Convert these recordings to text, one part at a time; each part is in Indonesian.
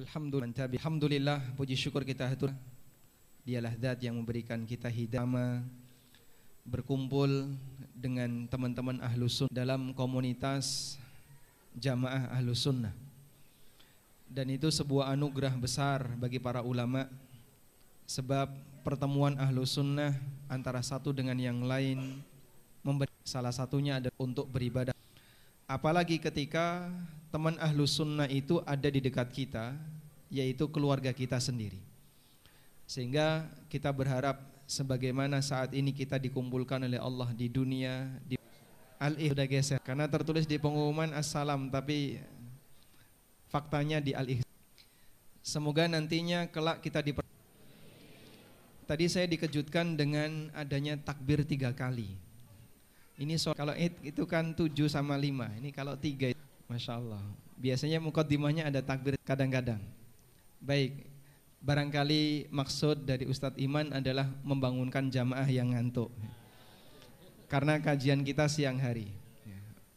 Alhamdulillah, Alhamdulillah puji syukur kita hatur. Dialah zat yang memberikan kita hidayah berkumpul dengan teman-teman ahlu sunnah dalam komunitas jamaah ahlu sunnah. Dan itu sebuah anugerah besar bagi para ulama sebab pertemuan ahlu sunnah antara satu dengan yang lain salah satunya ada untuk beribadah. Apalagi ketika teman ahlu sunnah itu ada di dekat kita yaitu keluarga kita sendiri sehingga kita berharap sebagaimana saat ini kita dikumpulkan oleh Allah di dunia di al sudah geser karena tertulis di pengumuman assalam tapi faktanya di al Semoga nantinya kelak kita di Tadi saya dikejutkan dengan adanya takbir tiga kali. Ini soal kalau itu kan tujuh sama lima. Ini kalau tiga, masya Allah. Biasanya mukaddimahnya ada takbir kadang-kadang. Baik, barangkali maksud dari Ustadz Iman adalah membangunkan jamaah yang ngantuk. Karena kajian kita siang hari.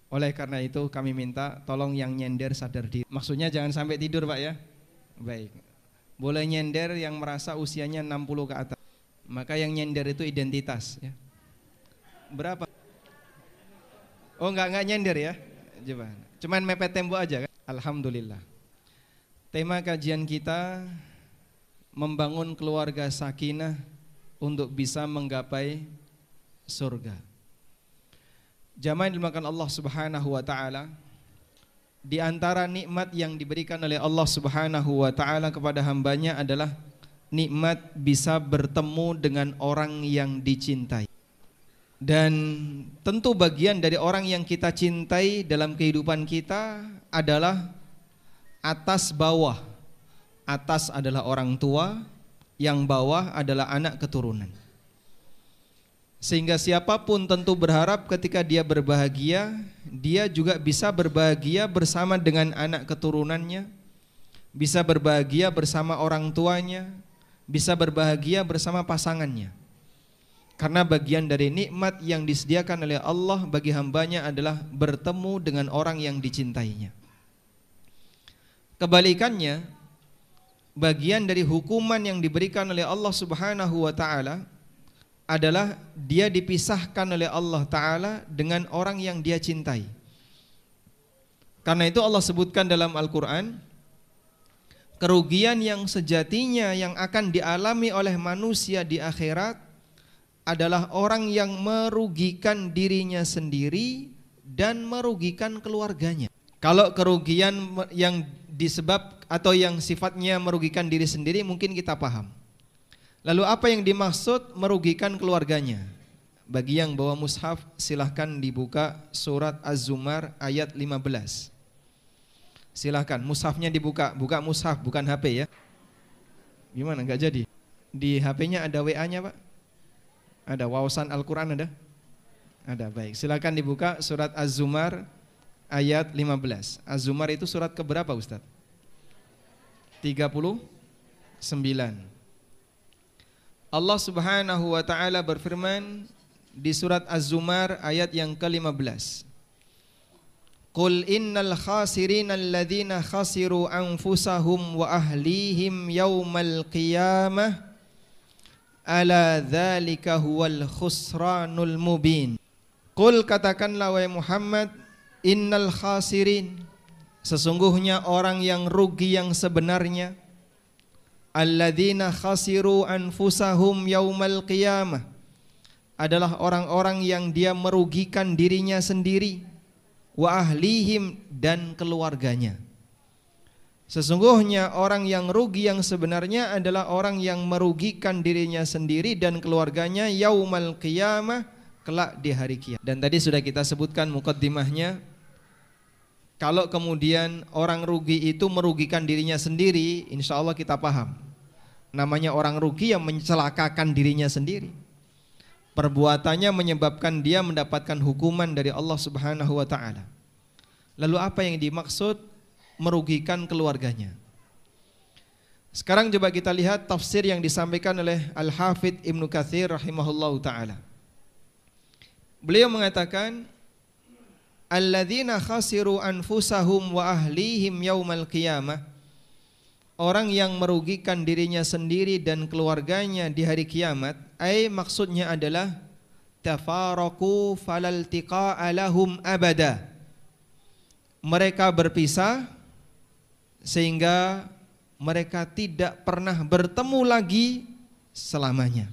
Oleh karena itu kami minta tolong yang nyender sadar diri. Maksudnya jangan sampai tidur Pak ya? Baik. Boleh nyender yang merasa usianya 60 ke atas. Maka yang nyender itu identitas ya. Berapa? Oh enggak enggak nyender ya? Coba cuman mepet tembok aja kan Alhamdulillah tema kajian kita membangun keluarga sakinah untuk bisa menggapai surga. Jamaah yang dimakan Allah Subhanahu wa taala di antara nikmat yang diberikan oleh Allah Subhanahu wa taala kepada hambanya adalah nikmat bisa bertemu dengan orang yang dicintai. Dan tentu bagian dari orang yang kita cintai dalam kehidupan kita adalah atas bawah atas adalah orang tua, yang bawah adalah anak keturunan. Sehingga siapa pun tentu berharap ketika dia berbahagia, dia juga bisa berbahagia bersama dengan anak keturunannya, bisa berbahagia bersama orang tuanya, bisa berbahagia bersama pasangannya. Karena bagian dari nikmat yang disediakan oleh Allah bagi hambanya adalah bertemu dengan orang yang dicintainya. Kebalikannya, bagian dari hukuman yang diberikan oleh Allah Subhanahu wa taala adalah dia dipisahkan oleh Allah taala dengan orang yang dia cintai. Karena itu Allah sebutkan dalam Al-Qur'an kerugian yang sejatinya yang akan dialami oleh manusia di akhirat adalah orang yang merugikan dirinya sendiri dan merugikan keluarganya. Kalau kerugian yang disebab atau yang sifatnya merugikan diri sendiri mungkin kita paham. Lalu apa yang dimaksud merugikan keluarganya? Bagi yang bawa mushaf silahkan dibuka surat Az-Zumar ayat 15. Silahkan mushafnya dibuka, buka mushaf bukan HP ya. Gimana nggak jadi? Di HP-nya ada WA-nya Pak? Ada wawasan Al-Quran ada? Ada baik. Silahkan dibuka surat Az-Zumar ayat 15. Az-Zumar itu surat keberapa Ustadz? 39. Allah Subhanahu wa taala berfirman di surat Az-Zumar ayat yang ke-15. Qul innal khasirin alladzina khasiru anfusahum wa ahlihim yaumal qiyamah ala dzalika huwal khusranul mubin. Qul katakanlah wahai Muhammad innal khasirin Sesungguhnya orang yang rugi yang sebenarnya alladzina khasiru anfusahum yaumal qiyamah adalah orang-orang yang dia merugikan dirinya sendiri wa ahlihim dan keluarganya. Sesungguhnya orang yang rugi yang sebenarnya adalah orang yang merugikan dirinya sendiri dan keluarganya yaumal qiyamah kelak di hari kiamat. Dan tadi sudah kita sebutkan mukaddimahnya kalau kemudian orang rugi itu merugikan dirinya sendiri, insya Allah kita paham. Namanya orang rugi yang mencelakakan dirinya sendiri. Perbuatannya menyebabkan dia mendapatkan hukuman dari Allah Subhanahu wa taala. Lalu apa yang dimaksud merugikan keluarganya? Sekarang coba kita lihat tafsir yang disampaikan oleh Al-Hafidh Ibnu Katsir rahimahullahu taala. Beliau mengatakan alladzina khasiru anfusahum wa ahlihim yaumal qiyamah orang yang merugikan dirinya sendiri dan keluarganya di hari kiamat ai maksudnya adalah tafaraku falaltiqa'a lahum abada mereka berpisah sehingga mereka tidak pernah bertemu lagi selamanya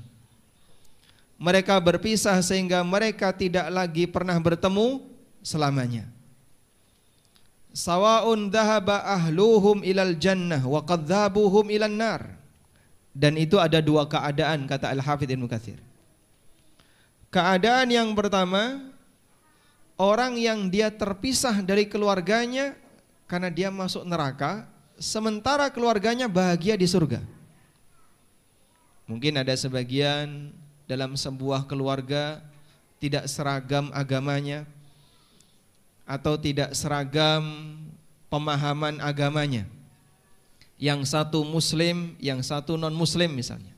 mereka berpisah sehingga mereka tidak lagi pernah bertemu selamanya sawaun dhahaba ahluhum ilal jannah wa qad dhahabuhum ilan nar. Dan itu ada dua keadaan kata Al-Hafidz Ibnu Katsir. Keadaan yang pertama orang yang dia terpisah dari keluarganya karena dia masuk neraka sementara keluarganya bahagia di surga. Mungkin ada sebagian dalam sebuah keluarga tidak seragam agamanya, atau tidak seragam pemahaman agamanya. Yang satu muslim, yang satu non muslim misalnya.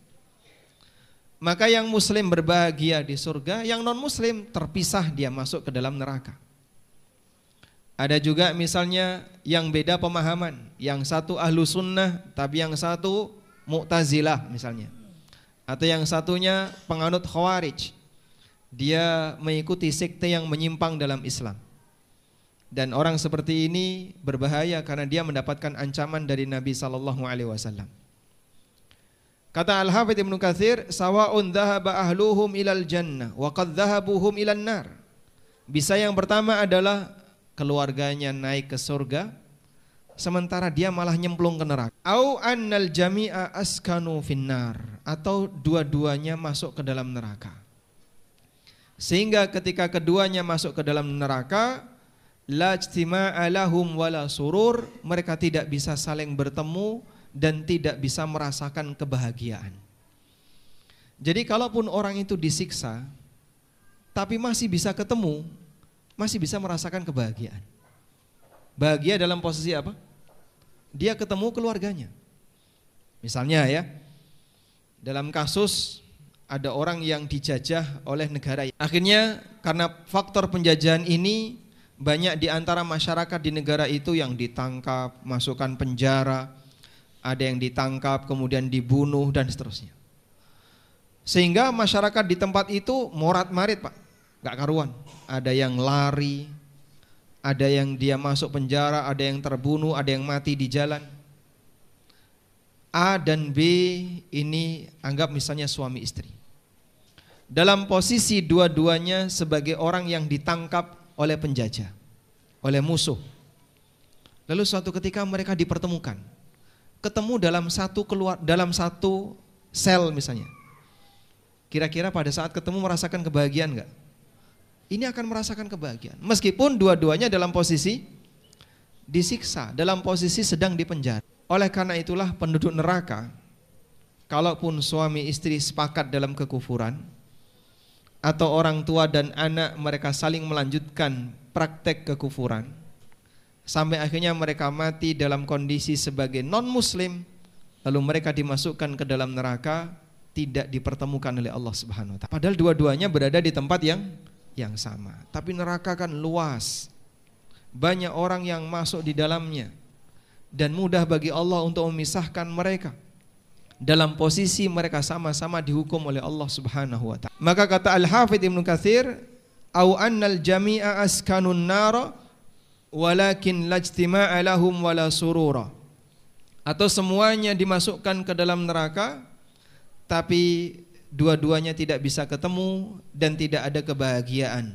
Maka yang muslim berbahagia di surga, yang non muslim terpisah dia masuk ke dalam neraka. Ada juga misalnya yang beda pemahaman, yang satu ahlu sunnah tapi yang satu mu'tazilah misalnya. Atau yang satunya penganut khawarij. Dia mengikuti sekte yang menyimpang dalam Islam. Dan orang seperti ini berbahaya karena dia mendapatkan ancaman dari Nabi sallallahu alaihi wasallam. Kata Al-Hafidz Ibnu Katsir, "Sawa'un dhahaba ahluhum ilal jannah wa qad dhahabuhum ilan nar." Bisa yang pertama adalah keluarganya naik ke surga sementara dia malah nyemplung ke neraka. Au annal jami'a askanu finnar atau dua-duanya masuk ke dalam neraka. Sehingga ketika keduanya masuk ke dalam neraka, la ijtima'a lahum wala surur, mereka tidak bisa saling bertemu dan tidak bisa merasakan kebahagiaan. Jadi kalaupun orang itu disiksa tapi masih bisa ketemu, masih bisa merasakan kebahagiaan. Bahagia dalam posisi apa? Dia ketemu keluarganya. Misalnya ya, dalam kasus ada orang yang dijajah oleh negara. Akhirnya karena faktor penjajahan ini banyak di antara masyarakat di negara itu yang ditangkap, masukkan penjara, ada yang ditangkap kemudian dibunuh dan seterusnya. Sehingga masyarakat di tempat itu morat-marit Pak, gak karuan. Ada yang lari, ada yang dia masuk penjara, ada yang terbunuh, ada yang mati di jalan. A dan B ini anggap misalnya suami istri. Dalam posisi dua-duanya sebagai orang yang ditangkap oleh penjajah, oleh musuh. Lalu suatu ketika mereka dipertemukan. Ketemu dalam satu keluar dalam satu sel misalnya. Kira-kira pada saat ketemu merasakan kebahagiaan enggak? Ini akan merasakan kebahagiaan. Meskipun dua-duanya dalam posisi disiksa, dalam posisi sedang dipenjara. Oleh karena itulah penduduk neraka, kalaupun suami istri sepakat dalam kekufuran, atau orang tua dan anak mereka saling melanjutkan praktek kekufuran sampai akhirnya mereka mati dalam kondisi sebagai non muslim lalu mereka dimasukkan ke dalam neraka tidak dipertemukan oleh Allah Subhanahu wa taala. Padahal dua-duanya berada di tempat yang yang sama. Tapi neraka kan luas. Banyak orang yang masuk di dalamnya dan mudah bagi Allah untuk memisahkan mereka dalam posisi mereka sama-sama dihukum oleh Allah Subhanahu wa taala. Maka kata Al-Hafidz Ibnu Katsir, "Au annal jami'a askanun nar walakin lajtima'a lahum wala surura." Atau semuanya dimasukkan ke dalam neraka tapi dua-duanya tidak bisa ketemu dan tidak ada kebahagiaan.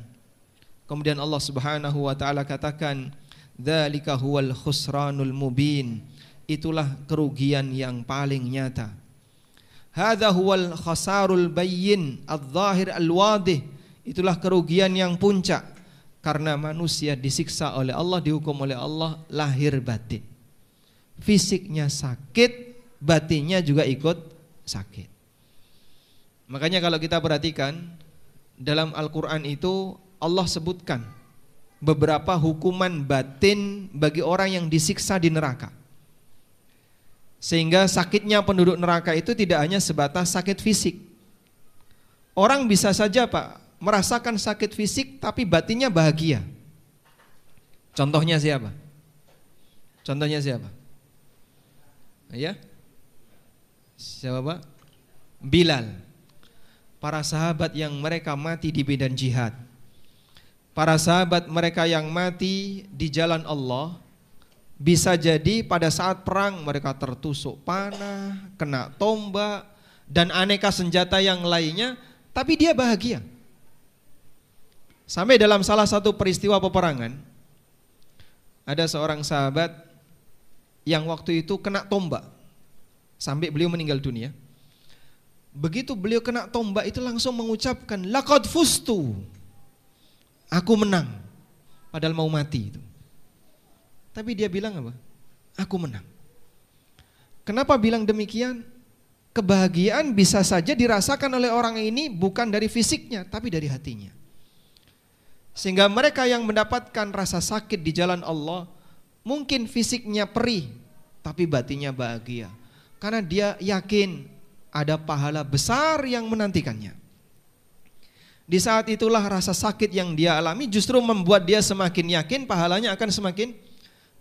Kemudian Allah Subhanahu wa taala katakan, "Dzalika huwal khusranul mubin." itulah kerugian yang paling nyata. Hadza huwal khasarul bayyin adz-dzahir al-wadih. Itulah kerugian yang puncak karena manusia disiksa oleh Allah, dihukum oleh Allah lahir batin. Fisiknya sakit, batinnya juga ikut sakit. Makanya kalau kita perhatikan dalam Al-Qur'an itu Allah sebutkan beberapa hukuman batin bagi orang yang disiksa di neraka. Sehingga sakitnya penduduk neraka itu tidak hanya sebatas sakit fisik. Orang bisa saja Pak merasakan sakit fisik tapi batinnya bahagia. Contohnya siapa? Contohnya siapa? Ya. Siapa Pak? Bilal. Para sahabat yang mereka mati di medan jihad. Para sahabat mereka yang mati di jalan Allah bisa jadi pada saat perang mereka tertusuk panah, kena tombak dan aneka senjata yang lainnya, tapi dia bahagia. Sampai dalam salah satu peristiwa peperangan ada seorang sahabat yang waktu itu kena tombak sampai beliau meninggal dunia. Begitu beliau kena tombak itu langsung mengucapkan laqad fustu. Aku menang. Padahal mau mati itu. Tapi dia bilang apa? Aku menang. Kenapa bilang demikian? Kebahagiaan bisa saja dirasakan oleh orang ini bukan dari fisiknya, tapi dari hatinya. Sehingga mereka yang mendapatkan rasa sakit di jalan Allah, mungkin fisiknya perih, tapi batinnya bahagia. Karena dia yakin ada pahala besar yang menantikannya. Di saat itulah rasa sakit yang dia alami justru membuat dia semakin yakin pahalanya akan semakin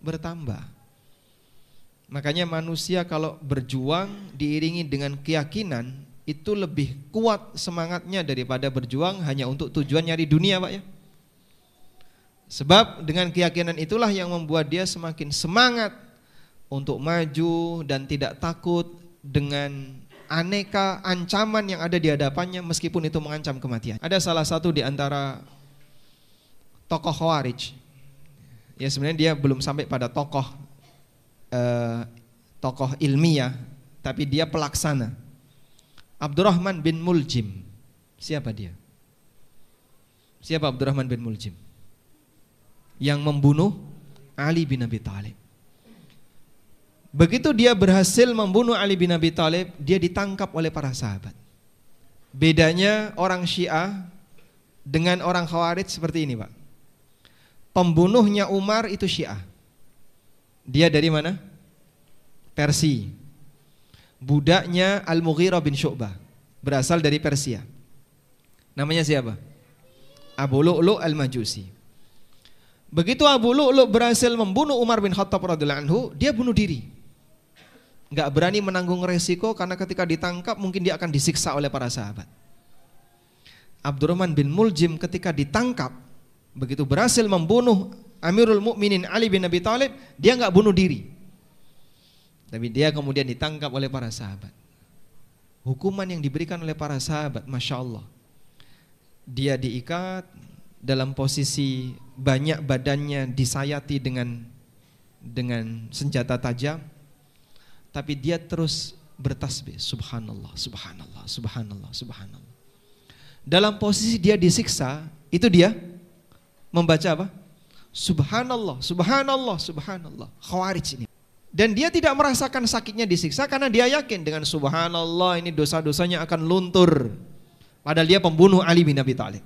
bertambah. Makanya manusia kalau berjuang diiringi dengan keyakinan itu lebih kuat semangatnya daripada berjuang hanya untuk tujuan nyari dunia Pak ya. Sebab dengan keyakinan itulah yang membuat dia semakin semangat untuk maju dan tidak takut dengan aneka ancaman yang ada di hadapannya meskipun itu mengancam kematian. Ada salah satu di antara tokoh Khawarij ya sebenarnya dia belum sampai pada tokoh eh, tokoh ilmiah, tapi dia pelaksana. Abdurrahman bin Muljim. Siapa dia? Siapa Abdurrahman bin Muljim? Yang membunuh Ali bin Abi Thalib. Begitu dia berhasil membunuh Ali bin Abi Thalib, dia ditangkap oleh para sahabat. Bedanya orang Syiah dengan orang Khawarij seperti ini, Pak. Pembunuhnya Umar itu Syiah. Dia dari mana? Persia. Budaknya Al-Mughirah bin Syu'bah. Berasal dari Persia. Namanya siapa? Abu Lu'lu' Al-Majusi. Begitu Abu Lu'lu' berhasil membunuh Umar bin Khattab radhiyallahu anhu, dia bunuh diri. Enggak berani menanggung resiko karena ketika ditangkap mungkin dia akan disiksa oleh para sahabat. Abdurrahman bin Muljim ketika ditangkap begitu berhasil membunuh Amirul Mukminin Ali bin Abi Thalib, dia nggak bunuh diri. Tapi dia kemudian ditangkap oleh para sahabat. Hukuman yang diberikan oleh para sahabat, masya Allah. Dia diikat dalam posisi banyak badannya disayati dengan dengan senjata tajam, tapi dia terus bertasbih, subhanallah, subhanallah, subhanallah, subhanallah. Dalam posisi dia disiksa, itu dia membaca apa? Subhanallah, subhanallah, subhanallah. Khawarij ini. Dan dia tidak merasakan sakitnya disiksa karena dia yakin dengan subhanallah ini dosa-dosanya akan luntur. Padahal dia pembunuh Ali bin Abi Thalib.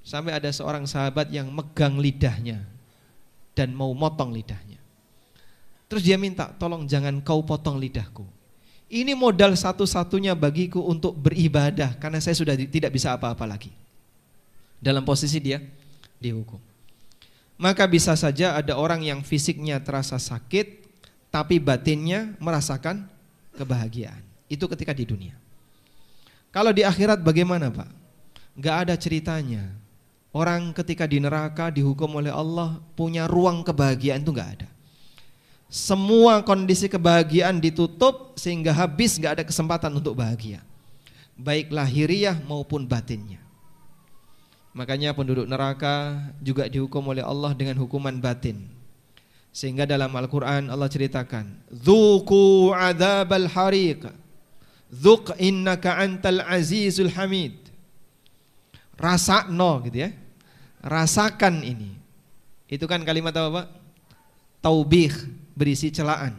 Sampai ada seorang sahabat yang megang lidahnya dan mau motong lidahnya. Terus dia minta, tolong jangan kau potong lidahku. Ini modal satu-satunya bagiku untuk beribadah karena saya sudah tidak bisa apa-apa lagi. Dalam posisi dia dihukum. Maka bisa saja ada orang yang fisiknya terasa sakit tapi batinnya merasakan kebahagiaan. Itu ketika di dunia. Kalau di akhirat bagaimana Pak? Gak ada ceritanya. Orang ketika di neraka dihukum oleh Allah punya ruang kebahagiaan itu gak ada. Semua kondisi kebahagiaan ditutup sehingga habis gak ada kesempatan untuk bahagia. Baik lahiriah maupun batinnya. Makanya penduduk neraka juga dihukum oleh Allah dengan hukuman batin. Sehingga dalam Al-Quran Allah ceritakan Zuku adabal hariq Zuk innaka antal azizul hamid Rasa no gitu ya Rasakan ini Itu kan kalimat apa Pak? Taubih berisi celaan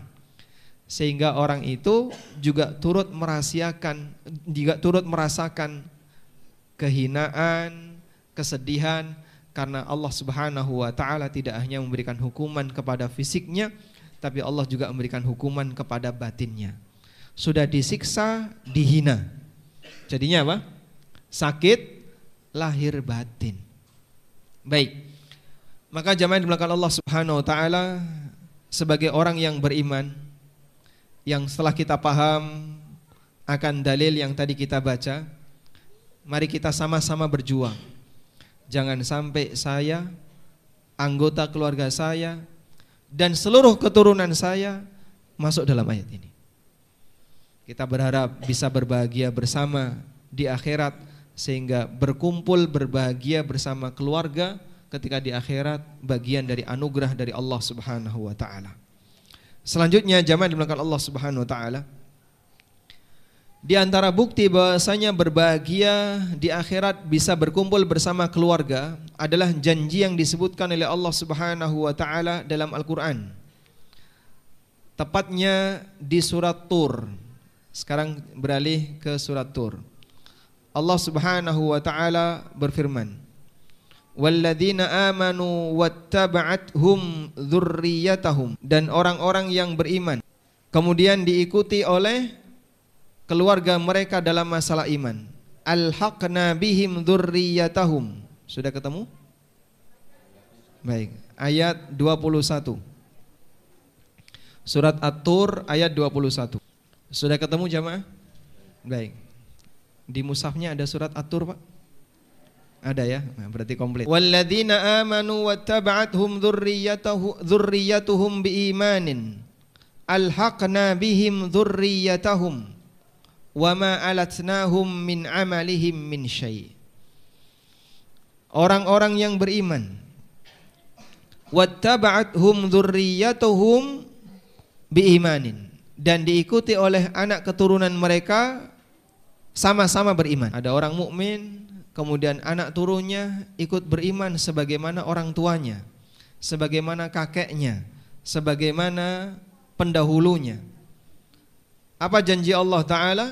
Sehingga orang itu juga turut merahasiakan Juga turut merasakan Kehinaan kesedihan karena Allah Subhanahu wa taala tidak hanya memberikan hukuman kepada fisiknya tapi Allah juga memberikan hukuman kepada batinnya. Sudah disiksa, dihina. Jadinya apa? Sakit lahir batin. Baik. Maka jamaah di belakang Allah Subhanahu wa taala sebagai orang yang beriman yang setelah kita paham akan dalil yang tadi kita baca, mari kita sama-sama berjuang. Jangan sampai saya, anggota keluarga saya, dan seluruh keturunan saya masuk dalam ayat ini. Kita berharap bisa berbahagia bersama di akhirat sehingga berkumpul berbahagia bersama keluarga ketika di akhirat bagian dari anugerah dari Allah Subhanahu wa taala. Selanjutnya jamaah dimulakan Allah Subhanahu wa taala. Di antara bukti bahwasanya berbahagia di akhirat bisa berkumpul bersama keluarga adalah janji yang disebutkan oleh Allah Subhanahu wa taala dalam Al-Qur'an. Tepatnya di surat Tur. Sekarang beralih ke surat Tur. Allah Subhanahu wa taala berfirman, "Walladzina amanu wattaba'athum dzurriyyatahum" dan orang-orang yang beriman kemudian diikuti oleh keluarga mereka dalam masalah iman. Al-haqna bihim dzurriyyatahum. Sudah ketemu? Baik, ayat 21. Surat At-Tur ayat 21. Sudah ketemu jamaah? Baik. Di musafnya ada surat At-Tur, Pak? Ada ya? Nah, berarti komplit. Walladzina amanu wattaba'athum dzurriyyatuhum biimanin alhaqna bihim dzurriyyatahum wa alatnahum min amalihim min syai. Orang-orang yang beriman wattaba'athum dzurriyyatuhum biimanin dan diikuti oleh anak keturunan mereka sama-sama beriman. Ada orang mukmin, kemudian anak turunnya ikut beriman sebagaimana orang tuanya, sebagaimana kakeknya, sebagaimana pendahulunya. Apa janji Allah Ta'ala?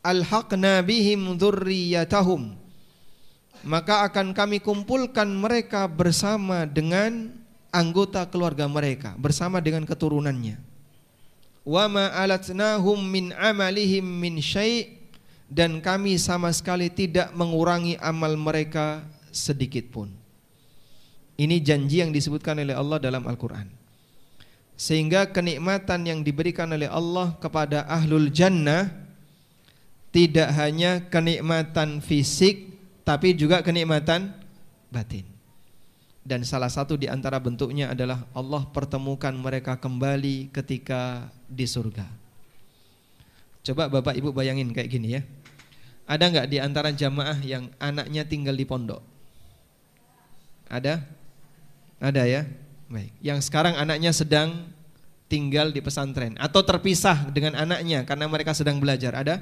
Alhaqna bihim dzurriyyatahum. Maka akan kami kumpulkan mereka bersama dengan anggota keluarga mereka, bersama dengan keturunannya. Wa ma alatnahum min amalihim min syai' dan kami sama sekali tidak mengurangi amal mereka sedikit pun. Ini janji yang disebutkan oleh Allah dalam Al-Quran. Sehingga kenikmatan yang diberikan oleh Allah kepada ahlul jannah tidak hanya kenikmatan fisik tapi juga kenikmatan batin. Dan salah satu di antara bentuknya adalah Allah pertemukan mereka kembali ketika di surga. Coba Bapak Ibu bayangin kayak gini ya. Ada nggak di antara jamaah yang anaknya tinggal di pondok? Ada? Ada ya? Baik. Yang sekarang anaknya sedang tinggal di pesantren atau terpisah dengan anaknya karena mereka sedang belajar. Ada?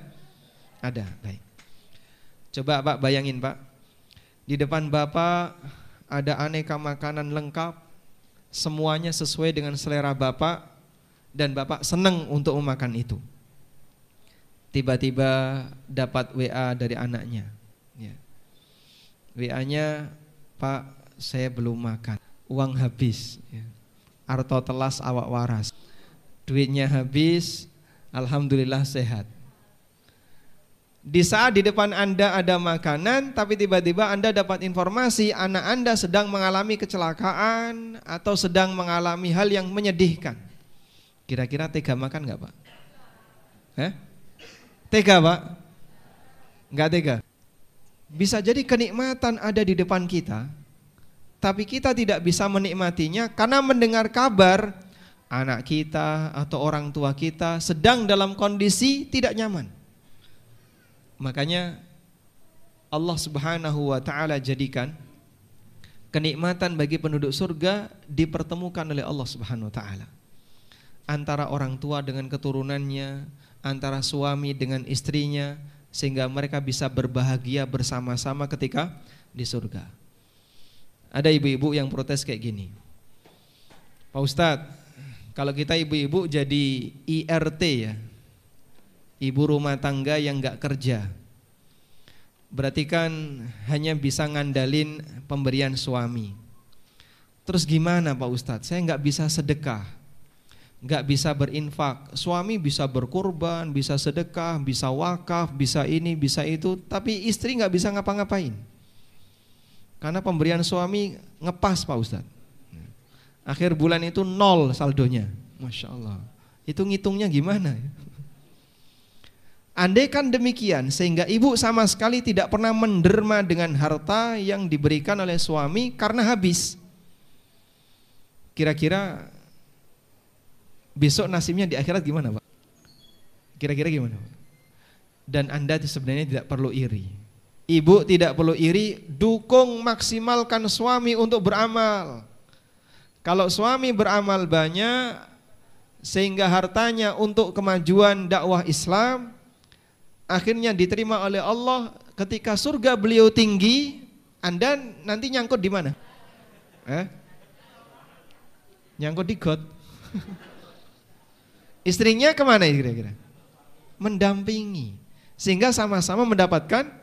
Ada. Baik. Coba Pak bayangin Pak. Di depan Bapak ada aneka makanan lengkap, semuanya sesuai dengan selera Bapak dan Bapak senang untuk memakan itu. Tiba-tiba dapat WA dari anaknya. Ya. WA-nya, Pak, saya belum makan uang habis ya. Arto telas awak waras Duitnya habis Alhamdulillah sehat Di saat di depan anda ada makanan Tapi tiba-tiba anda dapat informasi Anak anda sedang mengalami kecelakaan Atau sedang mengalami hal yang menyedihkan Kira-kira tega makan gak pak? Eh? Tega pak? Gak tega Bisa jadi kenikmatan ada di depan kita tapi kita tidak bisa menikmatinya karena mendengar kabar anak kita atau orang tua kita sedang dalam kondisi tidak nyaman. Makanya Allah Subhanahu wa taala jadikan kenikmatan bagi penduduk surga dipertemukan oleh Allah Subhanahu wa taala. Antara orang tua dengan keturunannya, antara suami dengan istrinya sehingga mereka bisa berbahagia bersama-sama ketika di surga. Ada ibu-ibu yang protes kayak gini. Pak Ustadz, kalau kita ibu-ibu jadi IRT ya, ibu rumah tangga yang nggak kerja, berarti kan hanya bisa ngandalin pemberian suami. Terus gimana Pak Ustadz? Saya nggak bisa sedekah, nggak bisa berinfak. Suami bisa berkorban, bisa sedekah, bisa wakaf, bisa ini, bisa itu, tapi istri nggak bisa ngapa-ngapain. Karena pemberian suami ngepas Pak Ustadz. Akhir bulan itu nol saldonya. Masya Allah. Itu ngitungnya gimana? Andai kan demikian sehingga ibu sama sekali tidak pernah menderma dengan harta yang diberikan oleh suami karena habis. Kira-kira besok nasibnya di akhirat gimana Pak? Kira-kira gimana Pak? Dan Anda sebenarnya tidak perlu iri. Ibu tidak perlu iri, dukung maksimalkan suami untuk beramal. Kalau suami beramal banyak sehingga hartanya untuk kemajuan dakwah Islam, akhirnya diterima oleh Allah ketika surga beliau tinggi, Anda nanti nyangkut di mana? Eh? Nyangkut di got. Istrinya ke mana kira-kira? Mendampingi. Sehingga sama-sama mendapatkan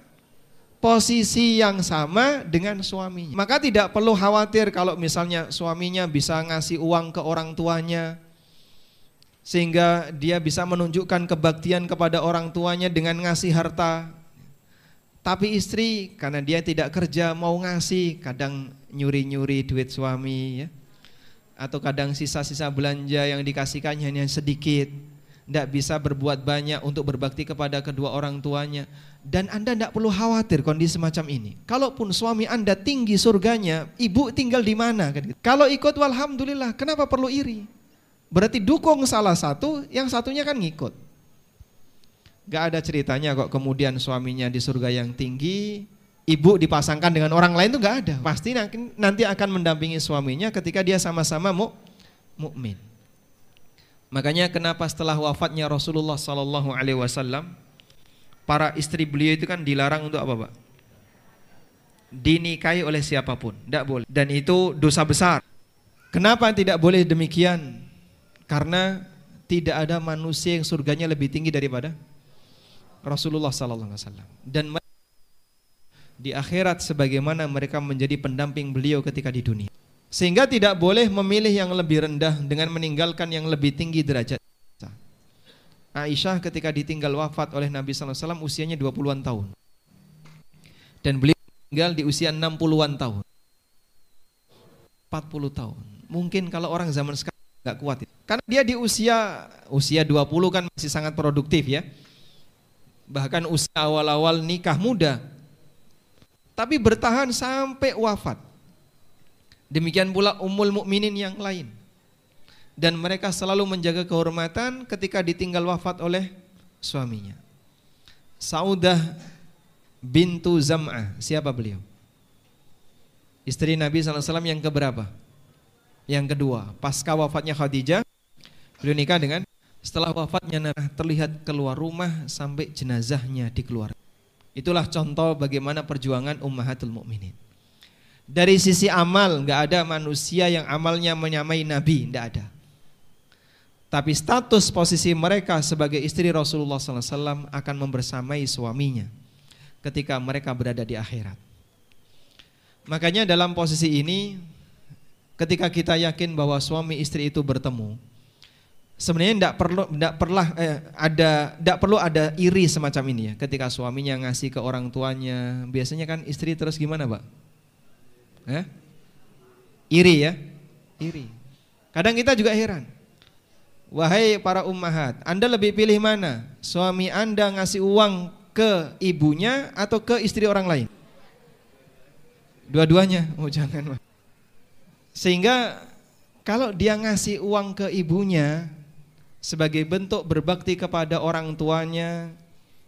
posisi yang sama dengan suaminya. Maka tidak perlu khawatir kalau misalnya suaminya bisa ngasih uang ke orang tuanya, sehingga dia bisa menunjukkan kebaktian kepada orang tuanya dengan ngasih harta. Tapi istri karena dia tidak kerja mau ngasih, kadang nyuri-nyuri duit suami ya. Atau kadang sisa-sisa belanja yang dikasihkannya hanya sedikit. Tidak bisa berbuat banyak untuk berbakti kepada kedua orang tuanya. Dan Anda tidak perlu khawatir kondisi semacam ini. Kalaupun suami Anda tinggi surganya, ibu tinggal di mana? Kalau ikut, walhamdulillah. Kenapa perlu iri? Berarti dukung salah satu, yang satunya kan ngikut. Gak ada ceritanya kok kemudian suaminya di surga yang tinggi, ibu dipasangkan dengan orang lain itu gak ada. Pasti nanti akan mendampingi suaminya ketika dia sama-sama mu, mukmin. Makanya kenapa setelah wafatnya Rasulullah Sallallahu Alaihi Wasallam, para istri beliau itu kan dilarang untuk apa, pak? Dinikahi oleh siapa pun, tidak boleh. Dan itu dosa besar. Kenapa tidak boleh demikian? Karena tidak ada manusia yang surganya lebih tinggi daripada Rasulullah sallallahu alaihi wasallam. Dan di akhirat sebagaimana mereka menjadi pendamping beliau ketika di dunia. Sehingga tidak boleh memilih yang lebih rendah dengan meninggalkan yang lebih tinggi derajat. Aisyah ketika ditinggal wafat oleh Nabi wasallam usianya 20-an tahun. Dan beliau tinggal di usia 60-an tahun. 40 tahun. Mungkin kalau orang zaman sekarang nggak kuat. Karena dia di usia usia 20 kan masih sangat produktif ya. Bahkan usia awal-awal nikah muda. Tapi bertahan sampai wafat. Demikian pula umul mukminin yang lain. Dan mereka selalu menjaga kehormatan ketika ditinggal wafat oleh suaminya. Saudah bintu Zam'ah. Siapa beliau? Istri Nabi SAW yang keberapa? Yang kedua, pasca wafatnya Khadijah, beliau nikah dengan setelah wafatnya Nabi terlihat keluar rumah sampai jenazahnya dikeluarkan. Itulah contoh bagaimana perjuangan ummahatul mukminin. Dari sisi amal nggak ada manusia yang amalnya menyamai Nabi, nggak ada. Tapi status posisi mereka sebagai istri Rasulullah SAW akan membersamai suaminya ketika mereka berada di akhirat. Makanya dalam posisi ini ketika kita yakin bahwa suami istri itu bertemu, sebenarnya tidak perlu tidak perlah eh, ada tidak perlu ada iri semacam ini ya. Ketika suaminya ngasih ke orang tuanya, biasanya kan istri terus gimana, Pak? Eh? Iri ya? Iri. Kadang kita juga heran. Wahai para ummahat, Anda lebih pilih mana? Suami Anda ngasih uang ke ibunya atau ke istri orang lain? Dua-duanya. Oh jangan. Sehingga kalau dia ngasih uang ke ibunya sebagai bentuk berbakti kepada orang tuanya,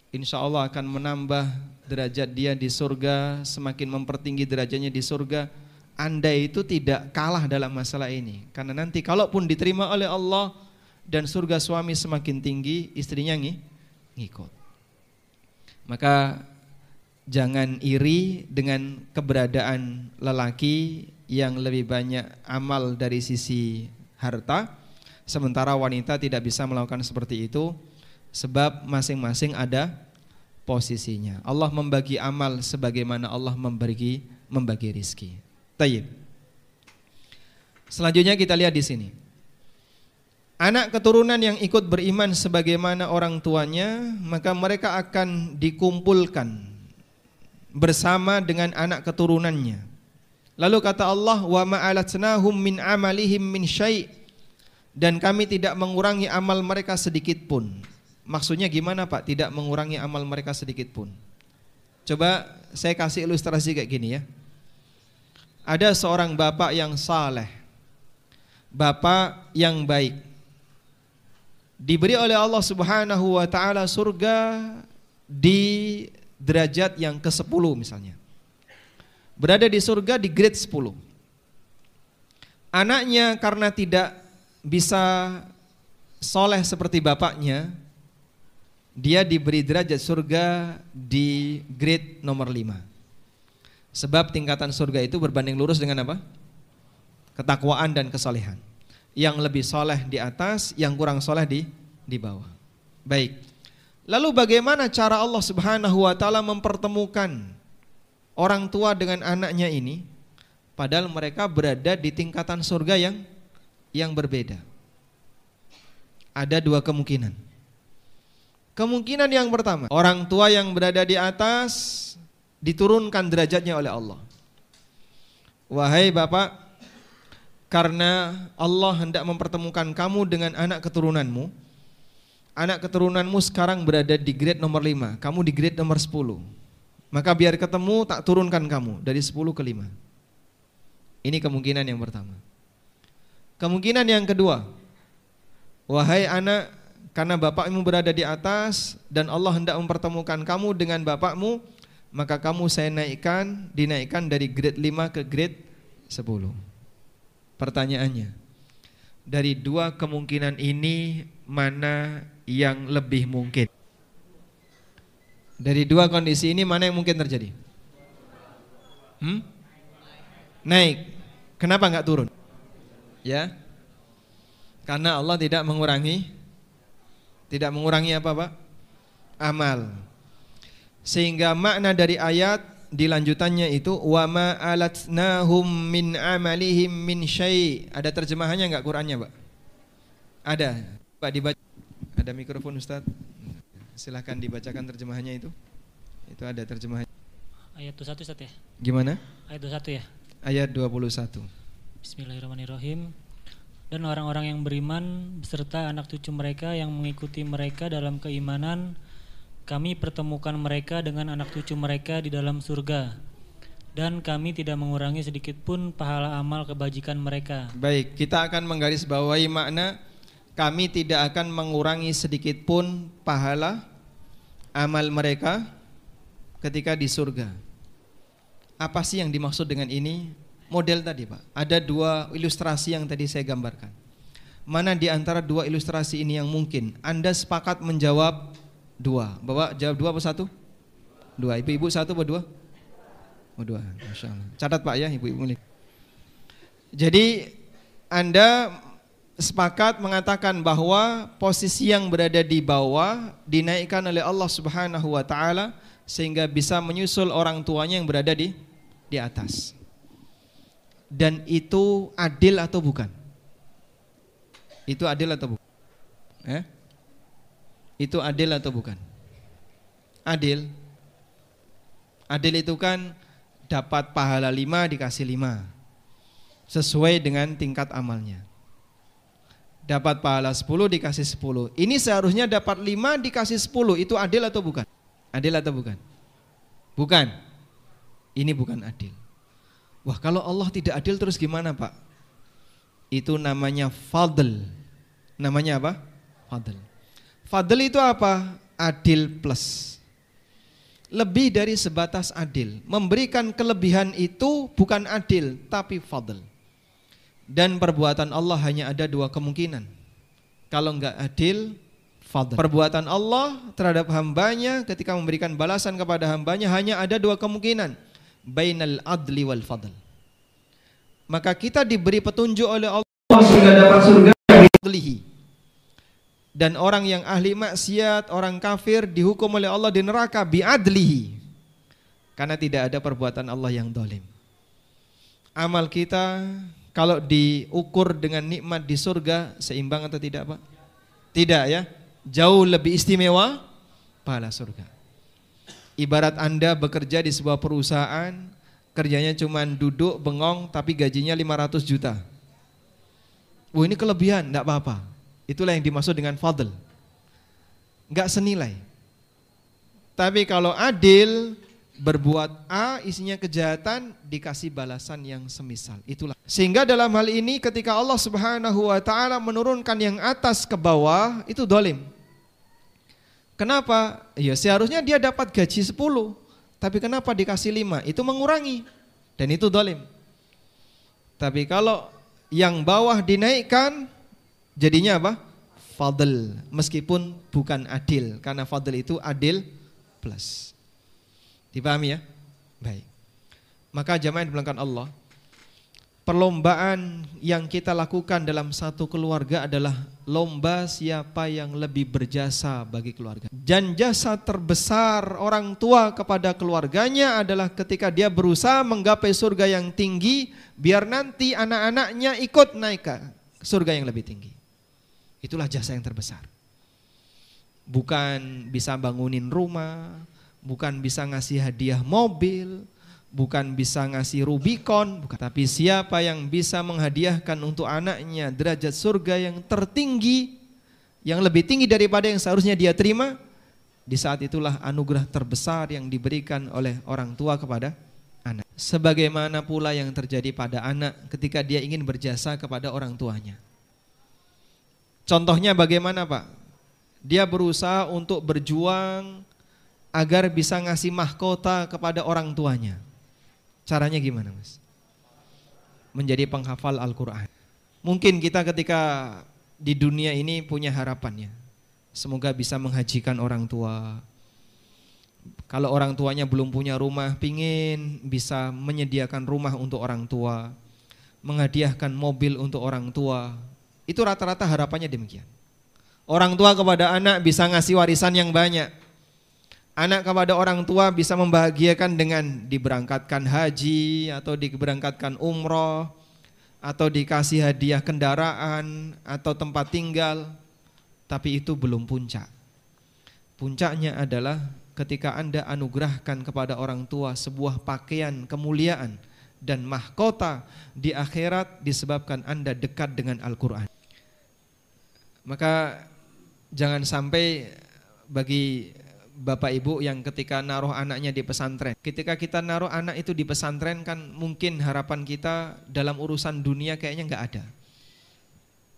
insya Allah akan menambah derajat dia di surga, semakin mempertinggi derajatnya di surga. Anda itu tidak kalah dalam masalah ini. Karena nanti kalaupun diterima oleh Allah dan surga suami semakin tinggi, istrinya ngikut. Maka jangan iri dengan keberadaan lelaki yang lebih banyak amal dari sisi harta sementara wanita tidak bisa melakukan seperti itu sebab masing-masing ada posisinya. Allah membagi amal sebagaimana Allah membagi membagi rizki. Tayyib. Selanjutnya kita lihat di sini. Anak keturunan yang ikut beriman sebagaimana orang tuanya, maka mereka akan dikumpulkan bersama dengan anak keturunannya Lalu kata Allah, "Wa ma'alatnahum min amalihim min syai'." Dan kami tidak mengurangi amal mereka sedikit pun. Maksudnya gimana Pak? Tidak mengurangi amal mereka sedikit pun. Coba saya kasih ilustrasi kayak gini ya. Ada seorang bapak yang saleh. Bapak yang baik. Diberi oleh Allah Subhanahu wa taala surga di derajat yang ke-10 misalnya. Berada di surga di grade 10. Anaknya karena tidak bisa soleh seperti bapaknya, dia diberi derajat surga di grade nomor 5. Sebab tingkatan surga itu berbanding lurus dengan apa? Ketakwaan dan kesolehan. Yang lebih soleh di atas, yang kurang soleh di di bawah. Baik. Lalu bagaimana cara Allah Subhanahu wa taala mempertemukan orang tua dengan anaknya ini padahal mereka berada di tingkatan surga yang yang berbeda. Ada dua kemungkinan. Kemungkinan yang pertama, orang tua yang berada di atas diturunkan derajatnya oleh Allah. Wahai Bapak, karena Allah hendak mempertemukan kamu dengan anak keturunanmu, anak keturunanmu sekarang berada di grade nomor 5, kamu di grade nomor 10. Maka biar ketemu tak turunkan kamu dari 10 ke 5. Ini kemungkinan yang pertama. Kemungkinan yang kedua, wahai anak, karena bapakmu berada di atas dan Allah hendak mempertemukan kamu dengan bapakmu, maka kamu saya naikkan, dinaikkan dari grade 5 ke grade 10. Pertanyaannya, dari dua kemungkinan ini mana yang lebih mungkin? Dari dua kondisi ini mana yang mungkin terjadi? Hmm? Naik. Kenapa enggak turun? Ya. Karena Allah tidak mengurangi tidak mengurangi apa, Pak? Amal. Sehingga makna dari ayat di lanjutannya itu wa ma alatnahum min amalihim min syai. Ada terjemahannya enggak Qurannya, Pak? Ada. Pak dibaca. Ada mikrofon Ustaz. Silahkan dibacakan terjemahannya itu. Itu ada terjemahannya. Ayat 21 Ustaz ya? Gimana? Ayat 21 ya? Ayat 21. Bismillahirrahmanirrahim. Dan orang-orang yang beriman beserta anak cucu mereka yang mengikuti mereka dalam keimanan, kami pertemukan mereka dengan anak cucu mereka di dalam surga. Dan kami tidak mengurangi sedikit pun pahala amal kebajikan mereka. Baik, kita akan menggarisbawahi makna kami tidak akan mengurangi sedikit pun pahala amal mereka ketika di surga. Apa sih yang dimaksud dengan ini? Model tadi Pak. Ada dua ilustrasi yang tadi saya gambarkan. Mana di antara dua ilustrasi ini yang mungkin Anda sepakat menjawab dua? Bapak jawab dua apa satu? Dua. Ibu-ibu satu apa dua? Oh dua. Masya Allah. Catat Pak ya ibu-ibu ini. Jadi Anda sepakat mengatakan bahwa posisi yang berada di bawah dinaikkan oleh Allah Subhanahu wa taala sehingga bisa menyusul orang tuanya yang berada di di atas dan itu adil atau bukan? Itu adil atau bukan? Eh? Itu adil atau bukan? Adil. Adil itu kan dapat pahala lima dikasih lima sesuai dengan tingkat amalnya. Dapat pahala sepuluh dikasih sepuluh. Ini seharusnya dapat lima dikasih sepuluh. Itu adil atau bukan? Adil atau bukan? Bukan. Ini bukan adil. Wah kalau Allah tidak adil terus gimana Pak? Itu namanya fadl. Namanya apa? Fadl. Fadl itu apa? Adil plus. Lebih dari sebatas adil. Memberikan kelebihan itu bukan adil, tapi fadl. Dan perbuatan Allah hanya ada dua kemungkinan. Kalau enggak adil, fadl. Perbuatan Allah terhadap hambanya ketika memberikan balasan kepada hambanya hanya ada dua kemungkinan bainal adli wal fadl. Maka kita diberi petunjuk oleh Allah sehingga dapat surga biadlihi. Dan orang yang ahli maksiat, orang kafir dihukum oleh Allah di neraka biadlihi. Karena tidak ada perbuatan Allah yang dolim. Amal kita kalau diukur dengan nikmat di surga seimbang atau tidak Pak? Tidak ya. Jauh lebih istimewa pahala surga. Ibarat Anda bekerja di sebuah perusahaan, kerjanya cuma duduk bengong tapi gajinya 500 juta. Oh ini kelebihan, tidak apa-apa. Itulah yang dimaksud dengan fadl. Enggak senilai. Tapi kalau adil, berbuat A isinya kejahatan dikasih balasan yang semisal. Itulah. Sehingga dalam hal ini ketika Allah Subhanahu wa taala menurunkan yang atas ke bawah itu dolim. Kenapa? Ya seharusnya dia dapat gaji 10, tapi kenapa dikasih 5? Itu mengurangi dan itu dolim. Tapi kalau yang bawah dinaikkan jadinya apa? Fadl meskipun bukan adil karena fadl itu adil plus. Dipahami ya? Baik. Maka jamaah yang Allah, perlombaan yang kita lakukan dalam satu keluarga adalah lomba siapa yang lebih berjasa bagi keluarga. Dan jasa terbesar orang tua kepada keluarganya adalah ketika dia berusaha menggapai surga yang tinggi, biar nanti anak-anaknya ikut naik ke surga yang lebih tinggi. Itulah jasa yang terbesar. Bukan bisa bangunin rumah, bukan bisa ngasih hadiah mobil, bukan bisa ngasih Rubicon, bukan. tapi siapa yang bisa menghadiahkan untuk anaknya derajat surga yang tertinggi, yang lebih tinggi daripada yang seharusnya dia terima, di saat itulah anugerah terbesar yang diberikan oleh orang tua kepada anak. Sebagaimana pula yang terjadi pada anak ketika dia ingin berjasa kepada orang tuanya. Contohnya bagaimana Pak? Dia berusaha untuk berjuang agar bisa ngasih mahkota kepada orang tuanya. Caranya gimana mas? Menjadi penghafal Al-Quran. Mungkin kita ketika di dunia ini punya harapan ya. Semoga bisa menghajikan orang tua. Kalau orang tuanya belum punya rumah, pingin bisa menyediakan rumah untuk orang tua. Menghadiahkan mobil untuk orang tua. Itu rata-rata harapannya demikian. Orang tua kepada anak bisa ngasih warisan yang banyak anak kepada orang tua bisa membahagiakan dengan diberangkatkan haji atau diberangkatkan umroh atau dikasih hadiah kendaraan atau tempat tinggal. Tapi itu belum puncak. Puncaknya adalah ketika anda anugerahkan kepada orang tua sebuah pakaian kemuliaan dan mahkota di akhirat disebabkan anda dekat dengan Al-Quran. Maka jangan sampai bagi Bapak Ibu yang ketika naruh anaknya di pesantren. Ketika kita naruh anak itu di pesantren kan mungkin harapan kita dalam urusan dunia kayaknya nggak ada.